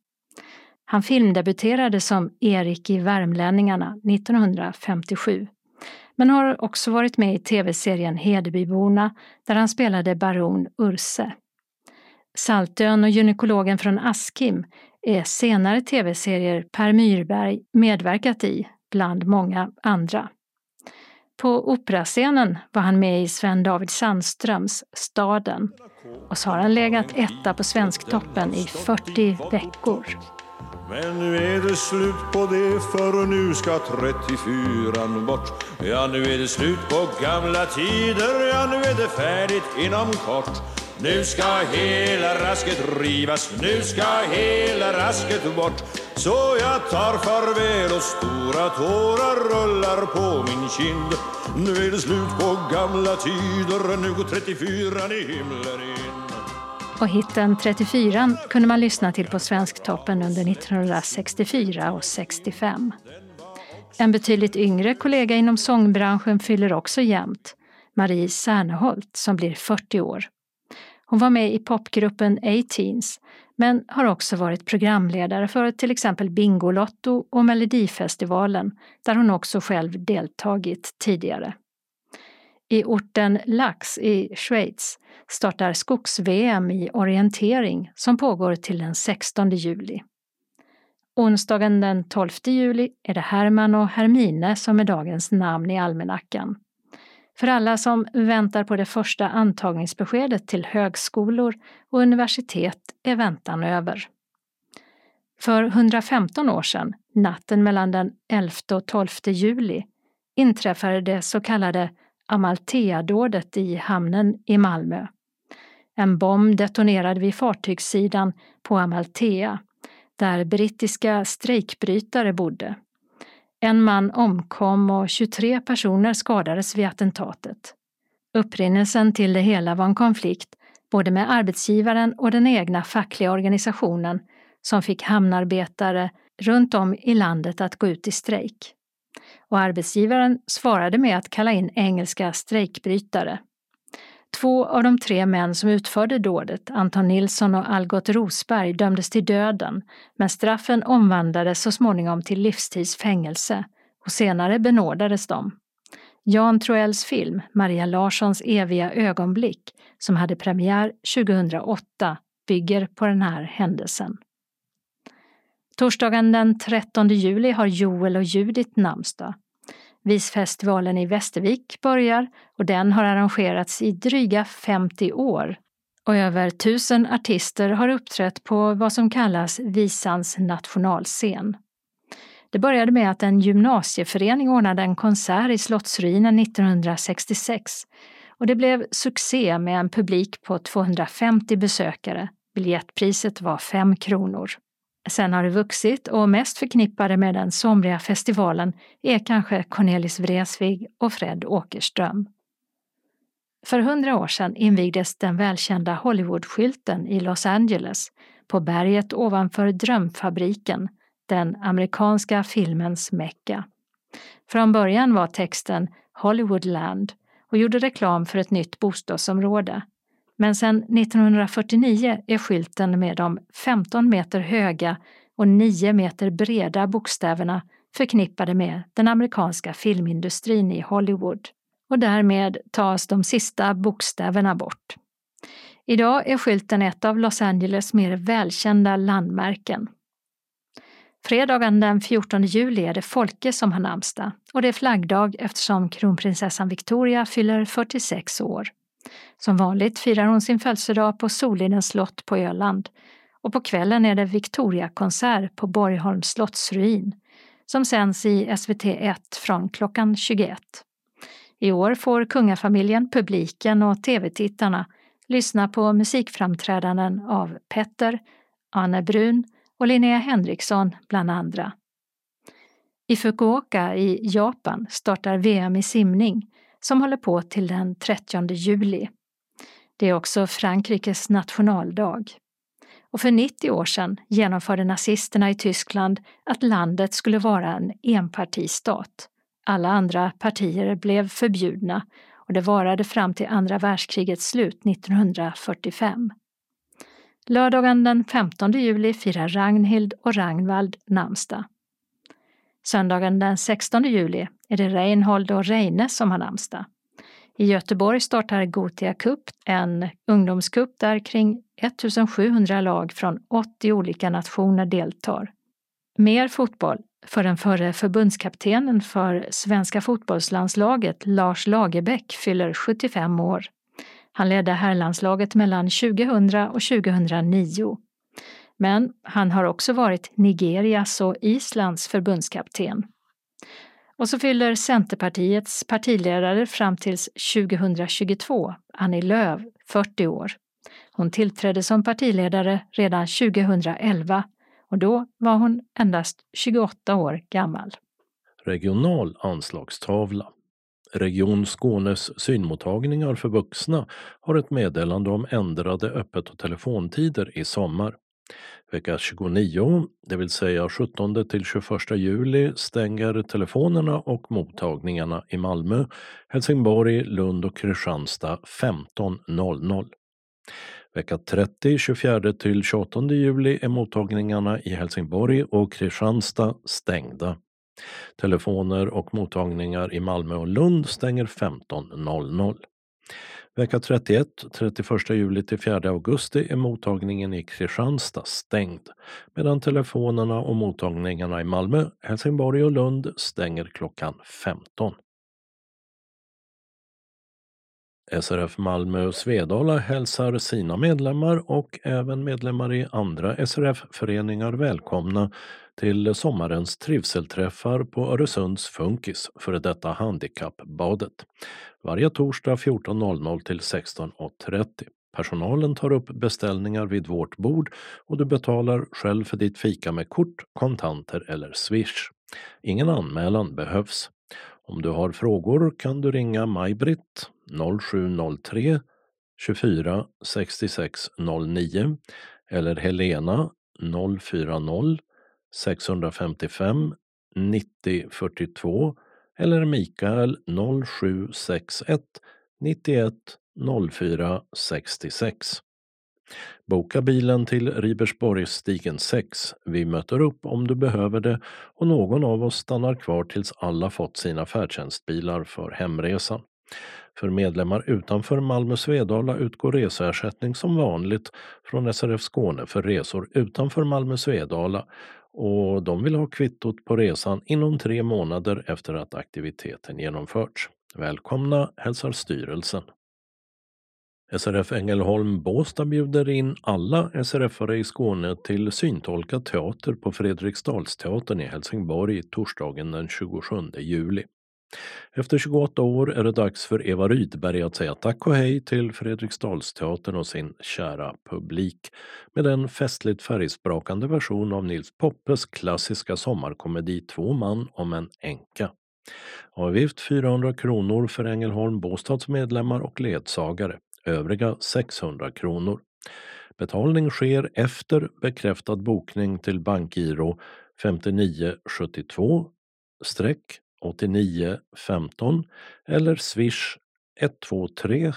Han filmdebuterade som Erik i Värmlänningarna 1957, men har också varit med i tv-serien Hedebyborna där han spelade baron Urse. Saltön och gynekologen från Askim är senare tv-serier Per Myrberg medverkat i, bland många andra. På operascenen var han med i Sven David Sandströms Staden och så har han legat etta på Svensktoppen i 40 veckor. Men nu är det slut på det för nu ska 34 bort. Ja nu är det slut på gamla tider. Ja nu är det färdigt inom kort. Nu ska hela rasket rivas, nu ska hela rasket bort. Så jag tar farväl och stora tårar rullar på min kind. Nu är det slut på gamla tider, nu går 34 i himlen in och hitten 34 kunde man lyssna till på Svensktoppen under 1964 och 65. En betydligt yngre kollega inom sångbranschen fyller också jämnt, Marie Serneholt som blir 40 år. Hon var med i popgruppen A-Teens men har också varit programledare för till exempel Bingolotto och Melodifestivalen där hon också själv deltagit tidigare. I orten Lax i Schweiz startar skogs-VM i orientering som pågår till den 16 juli. Onsdagen den 12 juli är det Herman och Hermine som är dagens namn i almanackan. För alla som väntar på det första antagningsbeskedet till högskolor och universitet är väntan över. För 115 år sedan, natten mellan den 11 och 12 juli, inträffade det så kallade Amalthea-dådet i hamnen i Malmö. En bomb detonerade vid fartygssidan på Amalthea, där brittiska strejkbrytare bodde. En man omkom och 23 personer skadades vid attentatet. Upprinnelsen till det hela var en konflikt både med arbetsgivaren och den egna fackliga organisationen som fick hamnarbetare runt om i landet att gå ut i strejk. Och arbetsgivaren svarade med att kalla in engelska strejkbrytare. Två av de tre män som utförde dådet, Anton Nilsson och Algot Rosberg, dömdes till döden, men straffen omvandlades så småningom till livstids fängelse och senare benådades de. Jan Troells film Maria Larssons eviga ögonblick, som hade premiär 2008, bygger på den här händelsen. Torsdagen den 13 juli har Joel och Judith namnsdag. Visfestivalen i Västervik börjar och den har arrangerats i dryga 50 år och över tusen artister har uppträtt på vad som kallas visans nationalscen. Det började med att en gymnasieförening ordnade en konsert i Slottsruinen 1966 och det blev succé med en publik på 250 besökare. Biljettpriset var 5 kronor. Sen har det vuxit och mest förknippade med den somriga festivalen är kanske Cornelis Vreeswijk och Fred Åkerström. För hundra år sedan invigdes den välkända Hollywoodskylten i Los Angeles på berget ovanför Drömfabriken, den amerikanska filmens mecka. Från början var texten Hollywoodland och gjorde reklam för ett nytt bostadsområde. Men sedan 1949 är skylten med de 15 meter höga och 9 meter breda bokstäverna förknippade med den amerikanska filmindustrin i Hollywood. Och därmed tas de sista bokstäverna bort. Idag är skylten ett av Los Angeles mer välkända landmärken. Fredagen den 14 juli är det Folke som har namnsdag och det är flaggdag eftersom kronprinsessan Victoria fyller 46 år. Som vanligt firar hon sin födelsedag på Solidens slott på Öland och på kvällen är det Victoriakonsert på Borgholms slottsruin som sänds i SVT1 från klockan 21. I år får kungafamiljen, publiken och tv-tittarna lyssna på musikframträdanden av Petter, Anne Brun och Linnea Henriksson bland andra. I Fukuoka i Japan startar VM i simning som håller på till den 30 juli. Det är också Frankrikes nationaldag. Och för 90 år sedan genomförde nazisterna i Tyskland att landet skulle vara en enpartistat. Alla andra partier blev förbjudna och det varade fram till andra världskrigets slut 1945. Lördagen den 15 juli firar Ragnhild och Ragnvald namnsdag. Söndagen den 16 juli är det Reinhold och Reine som har namnsdag. I Göteborg startar Gotia Cup, en ungdomscup där kring 1700 lag från 80 olika nationer deltar. Mer fotboll för den förre förbundskaptenen för svenska fotbollslandslaget Lars Lagerbäck fyller 75 år. Han ledde herrlandslaget mellan 2000 och 2009. Men han har också varit Nigerias och Islands förbundskapten. Och så fyller Centerpartiets partiledare fram tills 2022, Annie Lööf, 40 år. Hon tillträdde som partiledare redan 2011 och då var hon endast 28 år gammal. Regional anslagstavla. Region Skånes synmottagningar för vuxna har ett meddelande om ändrade öppet och telefontider i sommar. Vecka 29, det vill säga 17 till 21 juli, stänger telefonerna och mottagningarna i Malmö, Helsingborg, Lund och Kristianstad 15.00. Vecka 30, 24 till 28 juli är mottagningarna i Helsingborg och Kristianstad stängda. Telefoner och mottagningar i Malmö och Lund stänger 15.00. Vecka 31, 31 juli till 4 augusti är mottagningen i Kristianstad stängd medan telefonerna och mottagningarna i Malmö, Helsingborg och Lund stänger klockan 15. SRF Malmö och Svedala hälsar sina medlemmar och även medlemmar i andra SRF-föreningar välkomna till sommarens trivselträffar på Öresunds Funkis, före detta Handikappbadet. Varje torsdag 14.00 till 16.30. Personalen tar upp beställningar vid vårt bord och du betalar själv för ditt fika med kort, kontanter eller swish. Ingen anmälan behövs. Om du har frågor kan du ringa Maj-Britt 0703 24 66 09 eller Helena 040 655 90 42 eller Mikael 0761 91 04 66. Boka bilen till Ribersborgsstigen 6. Vi möter upp om du behöver det och någon av oss stannar kvar tills alla fått sina färdtjänstbilar för hemresan. För medlemmar utanför Malmö Svedala utgår reseersättning som vanligt från SRF Skåne för resor utanför Malmö Svedala och de vill ha kvittot på resan inom tre månader efter att aktiviteten genomförts. Välkomna hälsar styrelsen. SRF Ängelholm Båstad bjuder in alla SRF-are i Skåne till syntolkad teater på Fredriksdalsteatern i Helsingborg torsdagen den 27 juli. Efter 28 år är det dags för Eva Rydberg att säga tack och hej till Fredriksdalsteatern och sin kära publik med en festligt färgsprakande version av Nils Poppes klassiska sommarkomedi Två man om en änka. Avgift 400 kronor för Ängelholm Båstads medlemmar och ledsagare, övriga 600 kronor. Betalning sker efter bekräftad bokning till bankgiro 5972 89 15 eller swish 123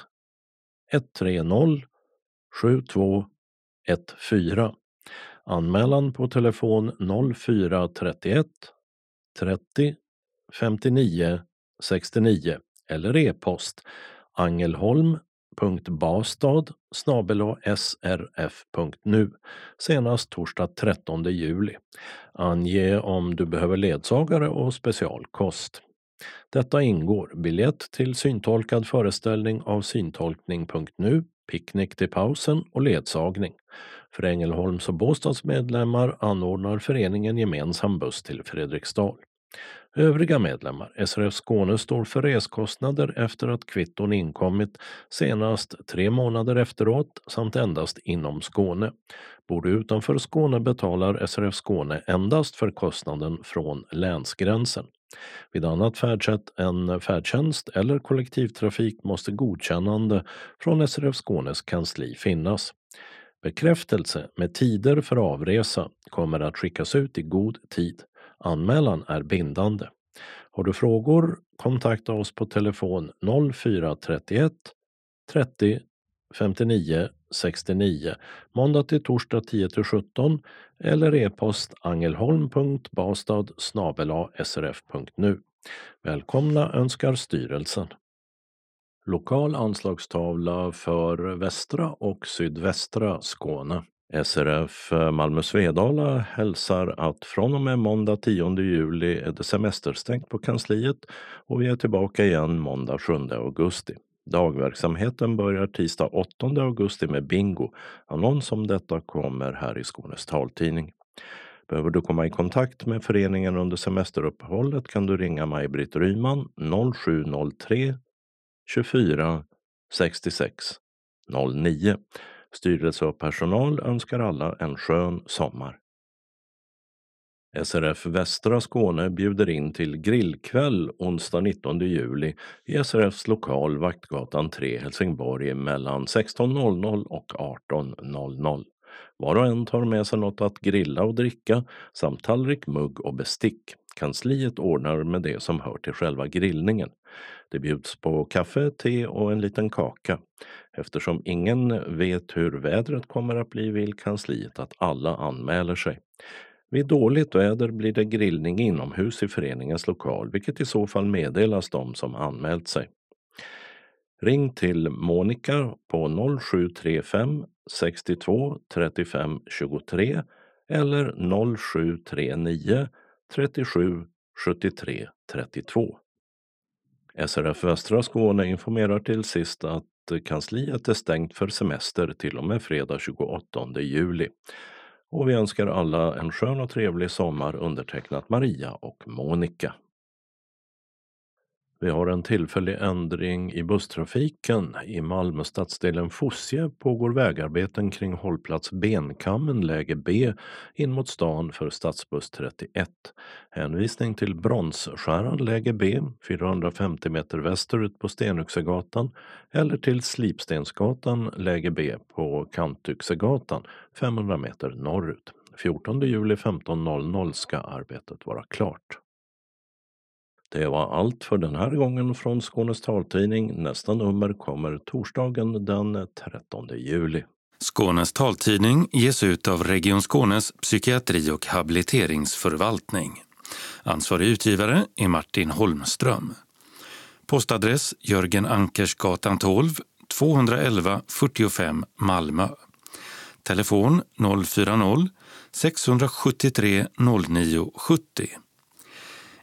130 7214. Anmälan på telefon 0431 30 59 69 eller e-post angelholm srf.bastad srf.nu senast torsdag 13 juli. Ange om du behöver ledsagare och specialkost. Detta ingår biljett till syntolkad föreställning av syntolkning.nu, picknick till pausen och ledsagning. För Ängelholms och Båstads medlemmar anordnar föreningen gemensam buss till Fredriksdal. Övriga medlemmar, SRF Skåne, står för reskostnader efter att kvitton inkommit senast tre månader efteråt samt endast inom Skåne. Bor du utanför Skåne betalar SRF Skåne endast för kostnaden från länsgränsen. Vid annat färdsätt än färdtjänst eller kollektivtrafik måste godkännande från SRF Skånes kansli finnas. Bekräftelse med tider för avresa kommer att skickas ut i god tid. Anmälan är bindande. Har du frågor kontakta oss på telefon 0431 30 59 69 måndag till torsdag 10 till 17 eller e-post angelholm.bastad srf.nu. Välkomna önskar styrelsen. Lokal anslagstavla för västra och sydvästra Skåne. SRF eh, Malmö Svedala hälsar att från och med måndag 10 juli är det semesterstängt på kansliet och vi är tillbaka igen måndag 7 augusti. Dagverksamheten börjar tisdag 8 augusti med bingo. Annons om detta kommer här i Skånes taltidning. Behöver du komma i kontakt med föreningen under semesteruppehållet kan du ringa Maj-Britt Ryman 0703 24 66 09. Styrelse och personal önskar alla en skön sommar. SRF Västra Skåne bjuder in till grillkväll onsdag 19 juli i SRFs lokal Vaktgatan 3 Helsingborg mellan 16.00 och 18.00. Var och en tar med sig något att grilla och dricka samt tallrik, mugg och bestick. Kansliet ordnar med det som hör till själva grillningen. Det bjuds på kaffe, te och en liten kaka. Eftersom ingen vet hur vädret kommer att bli vill kansliet att alla anmäler sig. Vid dåligt väder blir det grillning inomhus i föreningens lokal, vilket i så fall meddelas de som anmält sig. Ring till Monica på 0735 62 35 23 eller 0739 37 73 32. SRF Västra Skåne informerar till sist att eh, kansliet är stängt för semester till och med fredag 28 juli. Och vi önskar alla en skön och trevlig sommar undertecknat Maria och Monica. Vi har en tillfällig ändring i busstrafiken. I Malmö stadsdelen Fosie pågår vägarbeten kring hållplats Benkammen läge B in mot stan för stadsbuss 31. Hänvisning till Bronsskäran läge B 450 meter västerut på Stenuxegatan, eller till Slipstensgatan läge B på Kantyxegatan 500 meter norrut. 14 juli 15.00 ska arbetet vara klart. Det var allt för den här gången från Skånes taltidning. Nästa nummer kommer torsdagen den 13 juli. Skånes taltidning ges ut av Region Skånes psykiatri och habiliteringsförvaltning. Ansvarig utgivare är Martin Holmström. Postadress Jörgen Ankersgatan 12, 211 45 Malmö. Telefon 040-673 09 70.